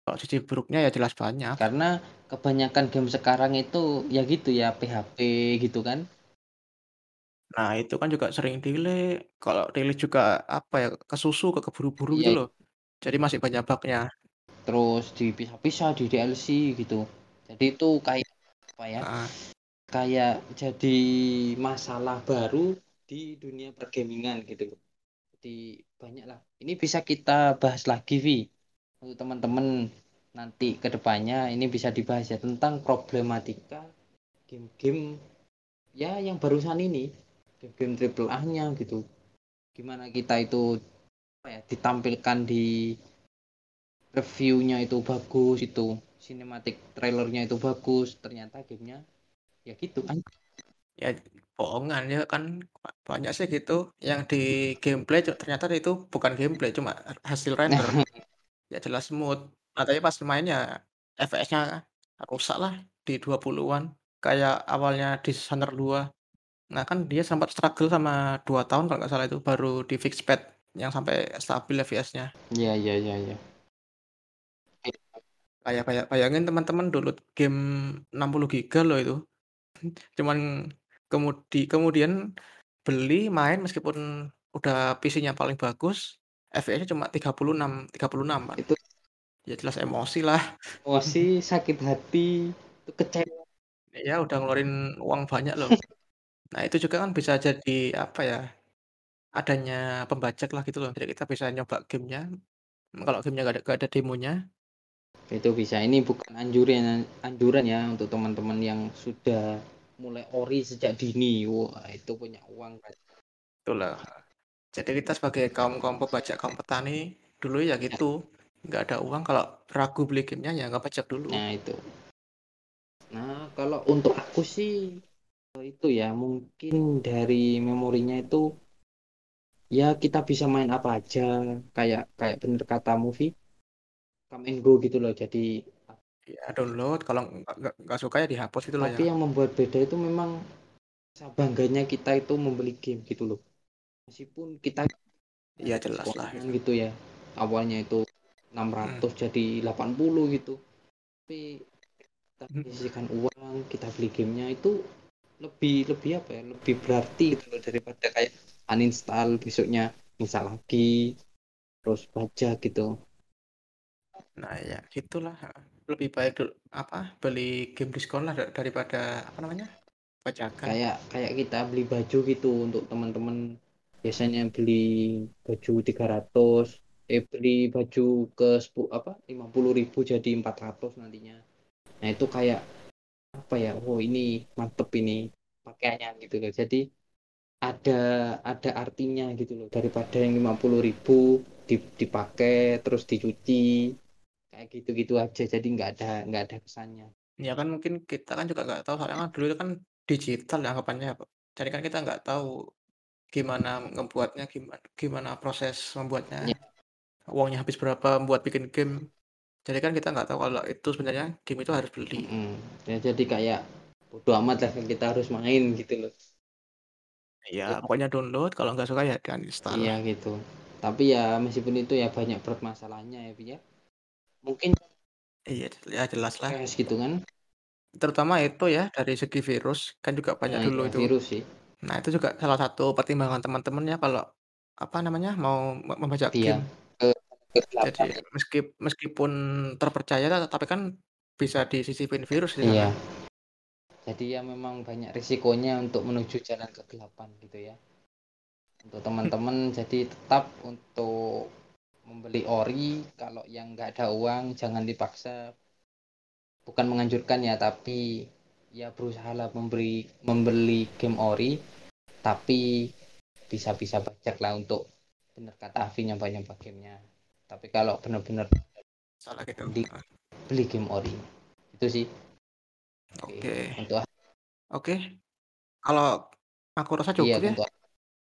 Speaker 1: Kalau sisi buruknya ya jelas banyak.
Speaker 2: Karena kebanyakan game sekarang itu ya gitu ya, PHP gitu kan.
Speaker 1: Nah itu kan juga sering delay, kalau delay juga apa ya, kesusu, ke keburu-buru gitu
Speaker 2: Iya.
Speaker 1: loh. Jadi masih banyak bug-nya.
Speaker 2: Terus dipisah-pisah di DLC gitu. Jadi itu kayak apa ya,
Speaker 1: Heeh.
Speaker 2: kayak jadi masalah baru di dunia per-gaming-an gitu. Jadi banyaklah. Ini bisa kita bahas lagi Vi, untuk teman-teman nanti ke depannya ini bisa dibahas ya tentang problematika game-game ya yang barusan ini, game-game triple A-nya gitu. Gimana kita itu apa ya, ditampilkan di reviewnya itu bagus itu, cinematic trailer-nya itu bagus, ternyata gamenya ya gitu kan.
Speaker 1: Ya bohongan ya kan, banyak sih gitu yang di gameplay ternyata itu bukan gameplay cuma hasil render. *laughs* Ya jelas smooth, nah tapi pas main ya FPS-nya rusak lah di 20-an, kayak awalnya Dishonored 2. Nah kan dia sempat struggle sama 2 tahun kalau nggak salah itu baru di-fix patch yang sampai stabil FPS-nya.
Speaker 2: Iya iya iya iya.
Speaker 1: Kayak baya bayangin teman-teman download game 60 giga loh itu. Cuman kemudi kemudian beli, main meskipun udah PC-nya paling bagus, FPS-nya cuma 36 36-an.
Speaker 2: Itu
Speaker 1: Ya jelas emosi lah.
Speaker 2: emosi, sakit hati, itu kecewa.
Speaker 1: Ya udah ngeluarin uang banyak loh. Nah itu juga kan bisa jadi apa ya, adanya pembajak lah gitu loh, jadi kita bisa nyoba gamenya, kalau gamenya nggak ada nggak ada demonya.
Speaker 2: Itu bisa, ini bukan anjuran anjuran ya untuk teman-teman yang sudah mulai ori sejak dini, wah itu punya uang kan.
Speaker 1: Itulah, jadi kita sebagai kaum-kaum pembajak, kaum petani dulu ya
Speaker 2: Ya.
Speaker 1: gitu, nggak ada uang kalau ragu beli gamenya ya nggak pajak dulu.
Speaker 2: Nah itu. Nah kalau untuk aku sih, itu ya mungkin dari memorinya itu, ya kita bisa main apa aja, kayak kayak bener kata movie, come and go gitu loh, jadi
Speaker 1: Ya download, kalau nggak suka ya dihapus gitu loh ya.
Speaker 2: Tapi yang membuat beda itu memang bangganya kita itu membeli game gitu loh. Meskipun kita
Speaker 1: Iya jelas lah itu.
Speaker 2: gitu ya. Awalnya itu 600
Speaker 1: Mhm.
Speaker 2: jadi 80 gitu. Tapi kita
Speaker 1: Mhm.
Speaker 2: menyisihkan uang, kita beli gamenya itu lebih lebih apa ya? Lebih berarti gitu loh daripada kayak uninstall besoknya install lagi terus baca gitu.
Speaker 1: Nah ya gitulah, lebih baik dul apa, beli game diskon lah da daripada apa namanya, bajakan.
Speaker 2: Kayak kayak kita beli baju gitu untuk teman-teman biasanya beli baju 300 eh beli baju ke sepu apa, 50.000 jadi 400 nantinya. Nah itu kayak apa ya, oh ini mantep ini pakaiannya gitu loh. Jadi ada ada artinya gitu loh daripada yang 50.000 di, dipakai terus dicuci kayak gitu-gitu aja jadi nggak ada nggak ada kesannya.
Speaker 1: Ya kan mungkin kita kan juga nggak tahu soalnya kan dulu itu kan digital ya anggapannya, Pak. Jadi kan kita nggak tahu gimana ngebuatnya, gima gimana proses membuatnya,
Speaker 2: Ya,
Speaker 1: uangnya habis berapa buat bikin game. Jadi kan kita nggak tahu kalau itu sebenarnya game itu harus beli.
Speaker 2: mm-mm. ya jadi kayak bodo amat lah kita harus main gitu loh.
Speaker 1: Ya pokoknya download, kalau nggak suka ya di-uninstall.
Speaker 2: Iya gitu. Tapi ya meskipun itu ya banyak permasalahannya ya, Pi, ya. Mungkin
Speaker 1: Iya, ya jelas lah.
Speaker 2: crash gitu kan.
Speaker 1: Terutama itu ya dari segi virus, kan juga banyak
Speaker 2: Nah,
Speaker 1: dulu
Speaker 2: iya
Speaker 1: itu.
Speaker 2: virus sih.
Speaker 1: Nah itu juga salah satu pertimbangan teman-teman ya kalau, apa namanya, mau me membajak
Speaker 2: Iya.
Speaker 1: game. Jadi
Speaker 2: ke-8
Speaker 1: meskip meskipun terpercaya tapi kan bisa disisipin virus
Speaker 2: Iya.
Speaker 1: sana.
Speaker 2: Jadi ya memang banyak risikonya untuk menuju jalan kegelapan gitu ya. Untuk teman-teman jadi tetap untuk membeli ori kalau yang nggak ada uang jangan dipaksa. Bukan menganjurkan ya, tapi ya berusahalah memberi membeli game ori tapi bisa-bisa bajak lah untuk bener kata Avi nyoba-nyoba gamenya. Tapi kalau bener-bener
Speaker 1: Salah gitu.
Speaker 2: di beli game ori. Itu sih.
Speaker 1: Oke.
Speaker 2: Untuk
Speaker 1: Oke. Kalau aku rasa
Speaker 2: iya
Speaker 1: cukup ya.
Speaker 2: untuk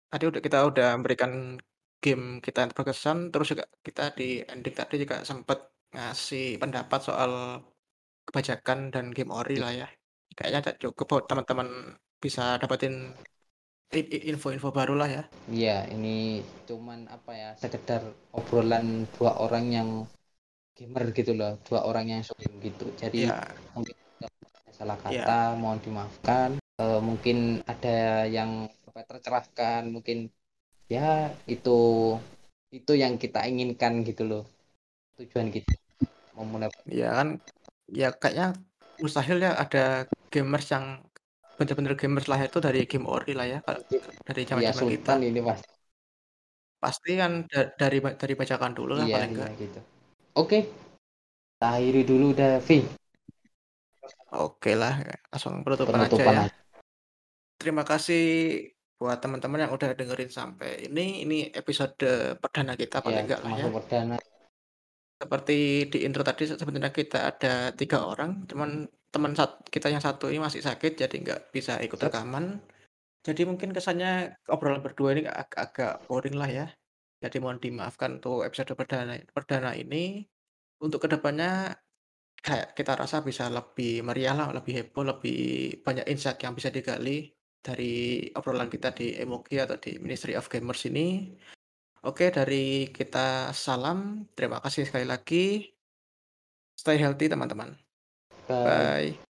Speaker 1: Tadi udah kita udah memberikan game kita yang berkesan, terus juga kita di ending tadi juga sempet ngasih pendapat soal kebajakan dan game ori lah ya. Kayaknya udah cukup buat teman-teman bisa dapetin info-info barulah ya.
Speaker 2: Iya, ini cuman apa ya, sekedar obrolan 2 orang yang gamer gitu loh, 2 orang yang showgame gitu. Jadi
Speaker 1: Iya.
Speaker 2: mungkin salah kata
Speaker 1: Iya.
Speaker 2: mohon dimaafkan, eee, mungkin ada yang tercerahkan, mungkin ya itu itu yang kita inginkan gitu loh, tujuan kita memulai
Speaker 1: Iya kan, ya kayaknya mustahil ya ada gamers yang bener-bener gamers lahir itu dari game ori lah ya, Kak, dari
Speaker 2: Iya,
Speaker 1: zaman-zaman kita.
Speaker 2: sultan ini Mas.
Speaker 1: Pasti kan da dari dari bajakan dulu lah
Speaker 2: Iya
Speaker 1: paling
Speaker 2: iya
Speaker 1: enggak.
Speaker 2: gitu. Oke, kita akhiri dulu dah, Vi.
Speaker 1: Okelah, langsung penutupan aja
Speaker 2: Penutupan
Speaker 1: ya.
Speaker 2: aja.
Speaker 1: Terima kasih buat teman-teman yang udah dengerin sampai ini, ini episode perdana kita paling
Speaker 2: Iya,
Speaker 1: enggak lah ya.
Speaker 2: perdana.
Speaker 1: Seperti di intro tadi se sebenarnya kita ada 3 orang, cuman teman kita yang satu ini masih sakit jadi nggak bisa ikut rekaman. Jadi mungkin kesannya obrolan berdua ini ag agak boring lah ya. Jadi mohon dimaafkan untuk episode perdana perdana ini. Untuk ke depannya kayak kita rasa bisa lebih meriah lah, lebih heboh, lebih banyak insight yang bisa digali dari obrolan kita di Emogi atau di Ministry of Gamers ini. Oke, dari kita salam, terima kasih sekali lagi. Stay healthy teman-teman.
Speaker 2: Bye.
Speaker 1: Bye.